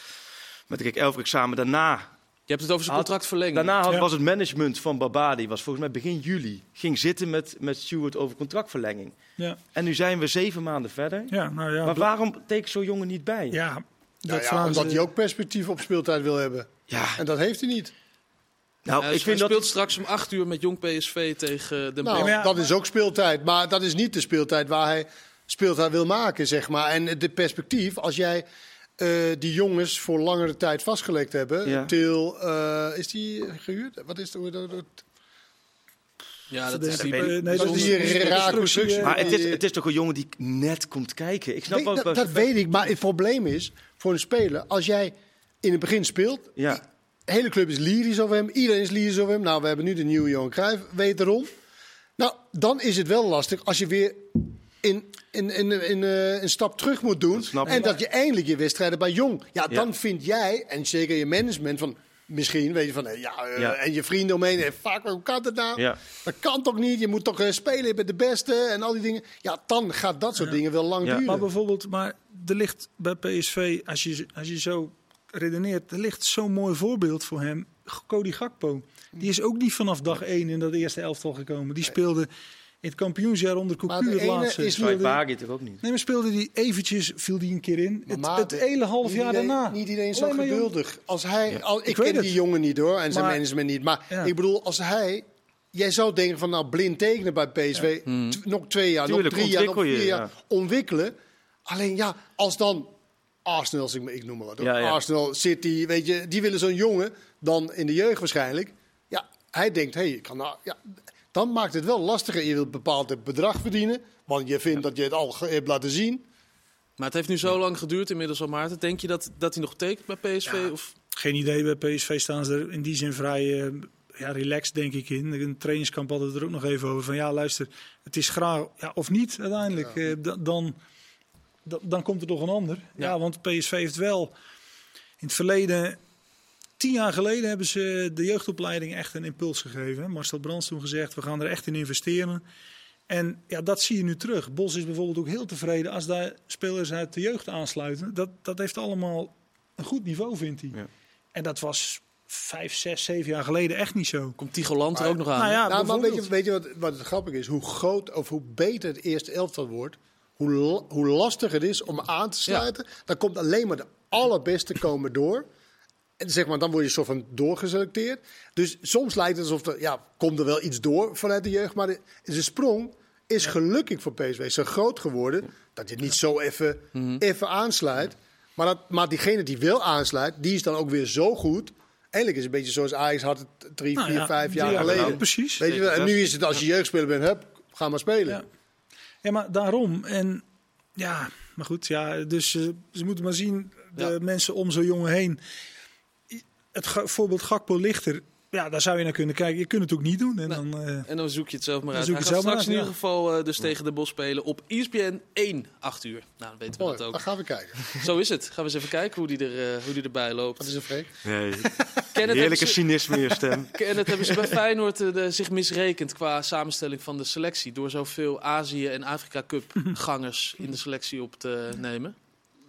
Met ik elf examen. Daarna, Je hebt het over zijn contractverlenging. daarna had- Ja. was het management van Babadi. Was volgens mij begin juli. Ging zitten met, met Stewart over contractverlenging. Ja, En nu zijn we zeven maanden verder. ja nou ja. maar waarom tekent zo'n jongen niet bij? Ja, dat ja, omdat hij ook perspectief op speeltijd wil hebben. Ja, En dat heeft hij niet. nou, ik hij vind dat... speelt straks om 8 uur met Jong PSV tegen de Nou, ja, dat is ook speeltijd. Maar dat is niet de speeltijd waar hij speeltijd wil maken, zeg maar. En de perspectief, als jij eh, die jongens voor langere tijd vastgelegd hebben. Ja. Til, eh, is die gehuurd? Wat is de, Ja, dat is die... eh, nee, dat is die rare constructie. Maar het is, het is toch een jongen die net komt kijken. Ik snap Nee, dat, dat weet ik, maar het probleem is voor een speler, als jij in het begin speelt, Ja. de hele club is lyrisch over hem, iedereen is lyrisch over hem. Nou, we hebben nu de nieuwe Johan Cruijff, wederom. Nou, dan is het wel lastig als je weer in, in, in, in, eh, een stap terug moet doen. Dat en dat je eindelijk je wedstrijden bij Jong. Ja, Ja. dan vind jij, en zeker je management, van Misschien, weet je van, eh, ja, eh, Ja. en je vrienden omheen, eh, fuck, hoe kan het nou? Ja. Dat kan toch niet? Je moet toch eh, spelen met de beste en al die dingen. Ja, dan gaat dat soort dingen wel lang Ja. duren. Maar bijvoorbeeld, maar er ligt bij PSV, als je, als je zo redeneert, er ligt zo'n mooi voorbeeld voor hem. Cody Gakpo. Die is ook niet vanaf dag één in dat eerste elftal gekomen. Die speelde in het kampioensjaar onder Cocu het laatste. is Bagi toch ook niet? nee, maar speelde die eventjes, viel die een keer in. Maar Het, het hele half niet jaar iedereen- daarna. Niet iedereen is zo geduldig. Als hij, al, ik, ik ken die het. jongen niet hoor, en zijn Maar- management niet. Maar Ja. ik bedoel, als hij... Jij zou denken van nou blind tekenen bij PSV. t- Nog twee jaar, Tuurlijk, nog drie jaar, nog vier jaar. Ontwikkelen. Alleen ja, als dan Arsenal, ik, ik noem maar wat. hoor. Ja, ja. Arsenal, City, weet je, die willen zo'n jongen dan in de jeugd waarschijnlijk. Ja, hij denkt, hé, hey, ik kan nou, ja, dan maakt het wel lastiger. Je wilt een bepaald bedrag verdienen, want je vindt dat je het al hebt laten zien. Maar het heeft nu zo lang geduurd inmiddels al, Maarten. Denk je dat, dat hij nog tekent bij PSV? Of? Geen idee, bij PSV staan ze er in die zin vrij eh, ja, relaxed, denk ik, in. Een trainingskamp hadden we er ook nog even over. Van ja, luister, het is graag, ja, of niet uiteindelijk. eh, da- dan, da- dan komt er nog een ander. Ja. Ja. want PSV heeft wel in het verleden... Tien jaar geleden hebben ze de jeugdopleiding echt een impuls gegeven. Marcel Brands toen gezegd, we gaan er echt in investeren. En ja, dat zie je nu terug. Bos is bijvoorbeeld ook heel tevreden als daar spelers uit de jeugd aansluiten. Dat, dat heeft allemaal een goed niveau, vindt hij. Ja. En dat was vijf, zes, zeven jaar geleden echt niet zo. Komt Tigoland er ook nog aan? Nou ja, nou, maar weet je, weet je wat, wat het grappig is? Hoe groot of hoe beter het eerste elftal wordt, hoe, hoe lastig het is om aan te sluiten. Dan komt alleen maar de allerbeste komen door. En zeg maar, dan word je soort van doorgeselecteerd. Dus soms lijkt het alsof er, ja, komt er wel iets door vanuit de jeugd. Maar de, de sprong is gelukkig voor PSV zo groot geworden dat je het niet zo even, even aansluit. Maar, dat, maar diegene die wel aansluit, die is dan ook weer zo goed. Eigenlijk is het een beetje zoals Ajax had het drie, Nou vier, ja, vijf jaar jaar geleden. geleden, precies. Weet je wel? En nu is het als je jeugdspeler bent, hup, ga maar spelen. Ja. Ja, maar daarom. En ja, maar goed, ja, dus eh, ze moeten maar zien, de Ja. mensen om zo'n jongen heen. Het voorbeeld Gakpo Lichter, ja, daar zou je naar kunnen kijken. Je kunt het ook niet doen. En dan, eh, En dan zoek je het zelf maar Dan uit. zoek het zelf straks in ieder geval eh, dus tegen de Bos spelen op ESPN 1, 8 uur. Nou, dan weten we Mooi, dat ook. dan gaan we kijken. Zo is het. Gaan we eens even kijken hoe die, er, eh, hoe die erbij loopt. Dat is een freak. Nee. (laughs) Heerlijke ze- cynisme in je stem. (laughs) Kenneth hebben ze bij Feyenoord de- zich misrekend qua samenstelling van de selectie. Door zoveel Azië- en Afrika Cup gangers in de selectie op te nemen.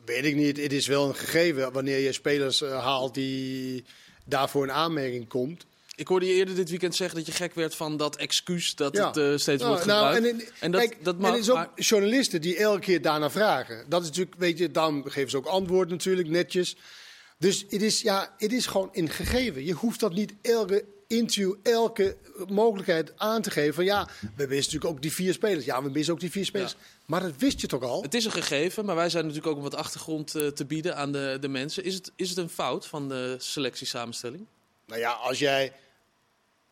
Weet ik niet. Het is wel een gegeven wanneer je spelers eh, haalt die daarvoor in aanmerking komt. Ik hoorde je eerder dit weekend zeggen dat je gek werd van dat excuus dat Ja. het eh, steeds Nou, wordt nou, gebruikt. en, En dat- kijk, dat en mag, het is ook maar- journalisten die elke keer daarna vragen. Dat is natuurlijk, weet je, dan geven ze ook antwoord natuurlijk, netjes. Dus het is, ja, het is gewoon een gegeven. Je hoeft dat niet elke interview, elke mogelijkheid aan te geven. Van ja, we wisten natuurlijk ook die vier spelers. Ja, we missen ook die vier spelers. Ja. Maar dat wist je toch al? Het is een gegeven, maar wij zijn natuurlijk ook om wat achtergrond eh, te bieden aan de, de mensen. Is het, is het een fout van de selectiesamenstelling? Nou ja, als jij,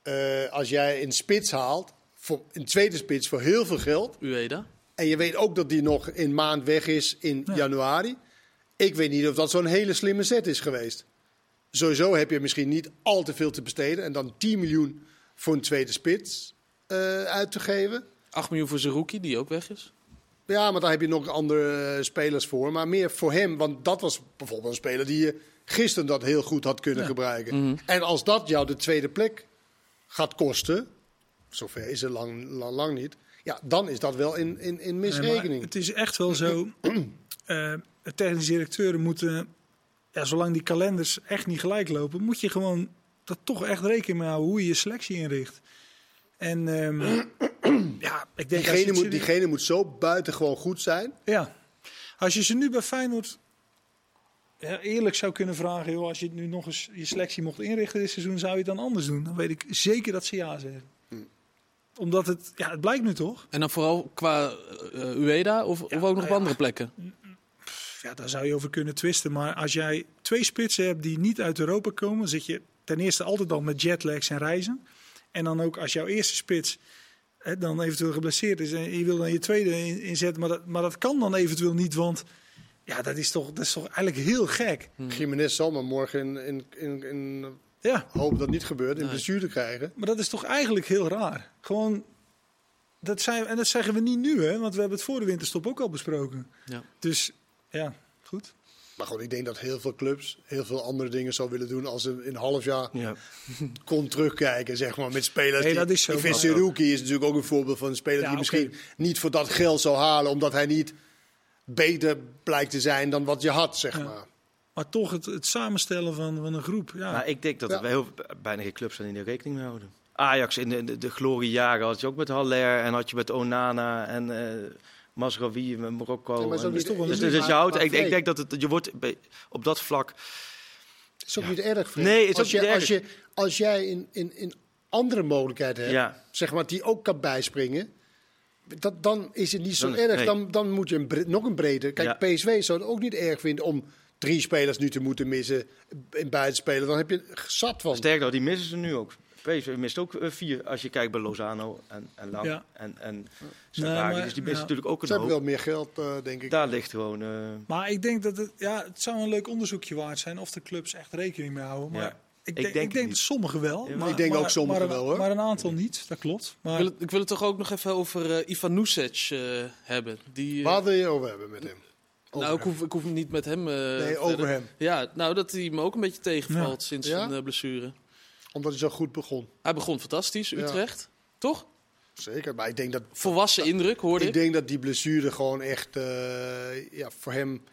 eh, als jij een spits haalt, voor, een tweede spits voor heel veel geld. Ueda? En je weet ook dat die nog een maand weg is in Ja. januari. Ik weet niet of dat zo'n hele slimme zet is geweest. Sowieso heb je misschien niet al te veel te besteden. En dan 10 miljoen voor een tweede spits eh, uit te geven. 8 miljoen voor Zerouki, die ook weg is. Ja, maar daar heb je nog andere eh, spelers voor. Maar meer voor hem, want dat was bijvoorbeeld een speler die je gisteren dat heel goed had kunnen gebruiken. En als dat jou de tweede plek gaat kosten, zover is het lang, lang, lang niet. Ja, dan is dat wel in, in, in Nee, misrekening. het is echt wel zo. de (clears throat) technische directeuren moeten, ja, zolang die kalenders echt niet gelijk lopen, moet je gewoon dat toch echt rekening mee houden hoe je je selectie inricht. En ehm, (clears throat) ja, ik denk Diegene moet, diegene moet zo buitengewoon goed zijn. Ja, als je ze nu bij Feyenoord eerlijk zou kunnen vragen, joh, als je het nu nog eens je selectie mocht inrichten dit seizoen, zou je het dan anders doen? Dan weet ik zeker dat ze ja zeggen. Omdat het, ja, het blijkt nu toch? En dan vooral qua eh, Ueda of, of ook nog nou op ja. andere plekken? Ja, daar zou je over kunnen twisten. Maar als jij twee spitsen hebt die niet uit Europa komen, zit je ten eerste altijd al met jetlags en reizen. En dan ook als jouw eerste spits hè, dan eventueel geblesseerd is en je wil dan je tweede in- inzetten, maar dat, maar dat kan dan eventueel niet, want ja, dat is toch, dat is toch eigenlijk heel gek. Jiménez zal maar morgen in, in, in, in Ja, hoop dat het niet gebeurt, in Nee. blessure krijgen. maar dat is toch eigenlijk heel raar. Gewoon, dat zijn, en dat zeggen we niet nu, hè, want we hebben het voor de winterstop ook al besproken. Ja. Dus ja, goed. Maar goed, ik denk dat heel veel clubs heel veel andere dingen zou willen doen als ze in een half jaar Ja. (laughs) kon terugkijken, zeg maar, met spelers. Nee, die, dat is zo. Ik vind Seruki is natuurlijk ook een voorbeeld van een speler Ja, die misschien niet voor dat geld zou halen, omdat hij niet beter blijkt te zijn dan wat je had, zeg Ja. maar. Maar toch het, het samenstellen van, van een groep. Ja. Maar ik denk dat er bij heel bijna geen clubs zijn die er rekening mee houden. Ajax in de, de, de gloriejaren had je ook met Haller en had je met Onana en eh Masraoui met Marokko. Ja, maar zo En- niet- dus, is dus, niet- dus maar- je houdt, ik, denk dat het, je wordt op dat vlak. is ook niet erg, Fred. Nee, is als, je, niet erg. als, je, als jij in, in, in andere mogelijkheden hebt, Ja. zeg maar, die ook kan bijspringen, dat, dan is het niet zo Dan- erg. nee. Dan, dan moet je een nog een brede. Kijk. PSV zou het ook niet erg vinden om drie spelers nu te moeten missen in beide spelen. Dan heb je er zat van. Sterker nog, die missen ze nu ook. PSV mist ook eh, vier als je kijkt bij Lozano en, en Ja. en, en Nee, Sarragi. maar- dus die ja. natuurlijk ook een Ze hebben wel meer geld, eh, denk ik. Daar ligt gewoon... eh, Maar ik denk dat het, ja, het zou een leuk onderzoekje waard zijn of de clubs echt rekening mee houden. Maar Ja. ik, Ik denk, ik denk sommigen wel. Ja, maar, ik denk maar- ook sommigen maar, wel, hoor. Maar een aantal niet, dat klopt. Ik Maar wil, het, ik wil het toch ook nog even over eh, Ivan Nusic eh, hebben. Die, Waar wil je over hebben met hem? Over nou, ik hoef, ik hoef niet met hem. eh, Nee, over verder. hem. Ja, nou dat hij me ook een beetje tegenvalt Ja. sinds Ja? zijn blessure. Omdat hij zo goed begon. Hij begon fantastisch, Ja. Utrecht. Toch? Zeker. Maar ik denk dat, Volwassen indruk, hoorde ik ik. denk dat die blessure gewoon echt eh, ja, voor hem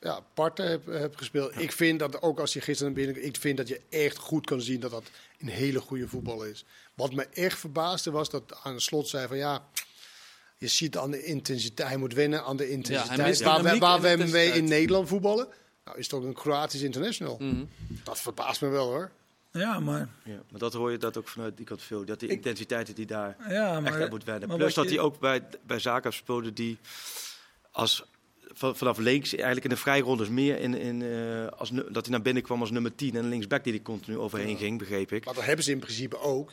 ja, parten heb, heb gespeeld. Ik vind dat ook als je gisteren naar binnen... Ik vind dat je echt goed kan zien dat dat een hele goede voetballer is. Wat me echt verbaasde was dat aan de slot zei van ja... Je ziet aan de intensiteit, hij moet wennen aan de intensiteit. mist waar we, waar we mee in Nederland voetballen, nou is toch een Kroatisch international. Mhm. Dat verbaast me wel hoor. Ja, maar, ja. Maar dat hoor je dat ook vanuit die kant veel. Dat die Ik- intensiteit die daar ja, echt maar, aan moet wennen. maar Plus dat je- hij ook bij, bij zaken speelde die als, van- vanaf links eigenlijk in de vrijrondes meer in, in, eh, als, dat hij naar binnen kwam als nummer 10 en linksback die er continu overheen ging, begreep ik. Maar dat hebben ze in principe ook.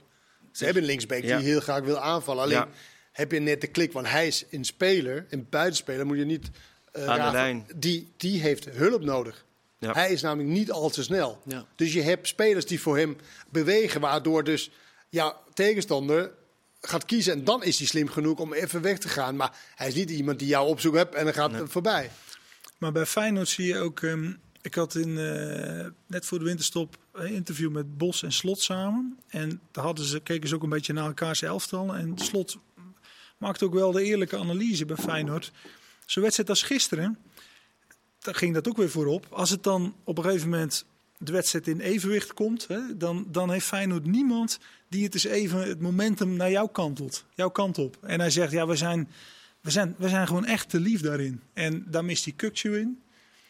Ze hebben een linksback Ja. die heel graag wil aanvallen. Alleen Ja. heb je net de klik, want hij is een speler, een buitenspeler, moet je niet eh, Aan de lijn. Die, die heeft hulp nodig. Ja. Hij is namelijk niet al te snel. Ja. Dus je hebt spelers die voor hem bewegen, waardoor dus ja, tegenstander gaat kiezen. En dan is hij slim genoeg om even weg te gaan. Maar hij is niet iemand die jou op zoek hebt en dan gaat het voorbij. Maar bij Feyenoord zie je ook... ehm, ik had in, eh, net voor de winterstop een interview met Bos en Slot samen. En daar hadden ze, keken ze ook een beetje naar elkaars elftal. En Slot maakte ook wel de eerlijke analyse bij Feyenoord. Zo'n wedstrijd als gisteren, daar ging dat ook weer voorop. Als het dan op een gegeven moment de wedstrijd in evenwicht komt... Hè, dan, dan heeft Feyenoord niemand die het eens even het momentum naar jouw kantelt. Jouw kant op. En hij zegt, ja, we zijn... We zijn, we zijn gewoon echt te lief daarin. En daar mist hij Kukcu in.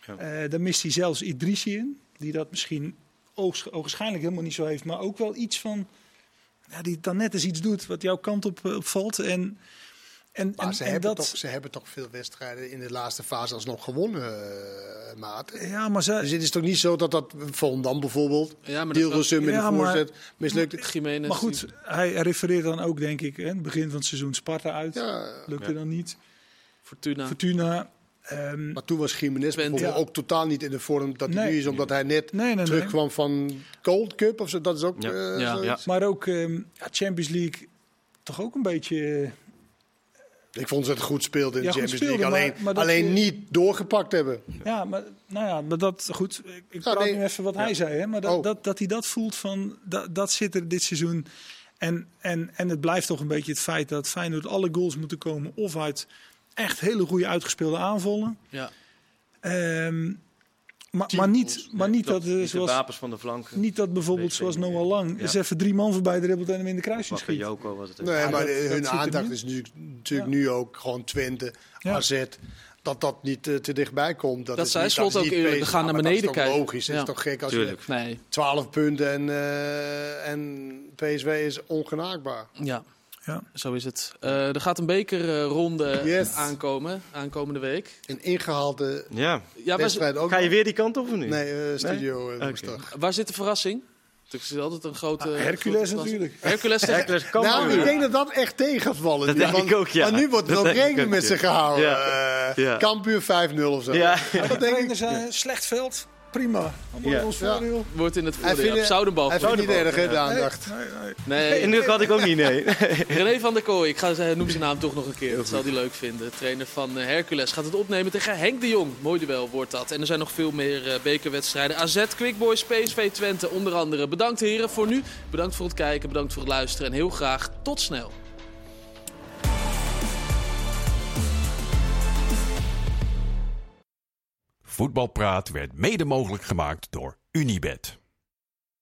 Ja. Eh, daar mist hij zelfs Idrissi in. Die dat misschien ogenschijnlijk helemaal niet zo heeft. Maar ook wel iets van... Ja, die dan net eens iets doet wat jouw kant op, eh, op valt. En, en, Maar en, ze, en hebben dat... toch, ze hebben toch veel wedstrijden in de laatste fase alsnog gewonnen, uh, Maat. Ja, maar ze, Dus het is toch niet zo dat dat Volendam bijvoorbeeld, Ja, maar met Ja, een maar- voorzet, mislukt. Maar goed, hij refereert dan ook, denk ik, hè, het begin van het seizoen Sparta uit. Ja, Lukte Ja. dan niet. Fortuna. Fortuna. ehm, maar toen was Jiménez ook totaal niet in de vorm dat hij Nee. nu is, omdat hij net nee, nee, nee. terugkwam van Gold Cup of zo. Dat is ook Ja. eh, Ja. Maar ook ehm, ja, Champions League toch ook een beetje... Ik vond ze het goed speelden in Ja, de Champions League. Alleen, maar- maar dat alleen je- niet doorgepakt hebben. Ja, maar, nou ja, maar dat goed. Ik, ik Ja, praat nee. nu even wat hij zei, hè, maar dat, Oh. dat, dat hij dat voelt van dat, dat zit er dit seizoen. En, en, en het blijft toch een beetje het feit dat Feyenoord alle goals moeten komen of uit echt hele goede uitgespeelde aanvallen. Ja. Ehm, maar, maar niet, maar niet dat, eh, Niet de zoals, wapens van de flanken. niet dat bijvoorbeeld zoals Noah. Lang Ja. eens even drie man voorbij dribbelt en hem in de kruising schiet. Joko was het. Nee, Ja, maar dat- hun dat aandacht is natuurlijk, natuurlijk Ja. nu ook gewoon Twente, Ja. AZ. Dat dat niet eh, te dichtbij komt. Dat, Dat is zei niet, Slot is ook eerlijk. We gaan naar beneden dat is toch kijken. logisch. Het is toch gek als Tuurlijk. je Nee. 12 punten en, eh, en PSV is ongenaakbaar. Ja. Ja. Zo is het. Eh, er gaat een bekerronde Yes. aankomen, aankomende week. Een ingehaalde Ja. Wedstrijd ook. Ga je weer die kant op of niet? Nee, eh, studio eh, woensdag. waar zit de verrassing? Het is altijd een grote... Ah, Hercules grote natuurlijk. Hercules. Hercules kan Nou, ik denk dat dat echt tegen gaat vallen. Dat nu, denk want- ik ook, ja. Maar nu wordt er ook rekening met ze gehouden. Ja. Eh, Ja. Kampuur 5-0 of zo. Ja. Dat denk ik. Trainers, eh, slecht veld. Prima. Allemaal Ja. in ons voordeel. Wordt in het Hij voordeel. vindt Op Zoudenbal. Hij vindt het niet erg, hè, de aandacht. Nee, nee. Nee, Indruk had ik ook niet, nee. (laughs) René van der Kooi, ik ga noem zijn naam toch nog een keer. Dat zal hij leuk vinden. Trainer van eh, Hercules gaat het opnemen tegen Henk de Jong. Mooi duel wordt dat. En er zijn nog veel meer eh, bekerwedstrijden. AZ, Quick Boys, PSV Twente onder andere. Bedankt heren voor nu. Bedankt voor het kijken, bedankt voor het luisteren. En heel graag tot snel. Voetbalpraat werd mede mogelijk gemaakt door Unibed.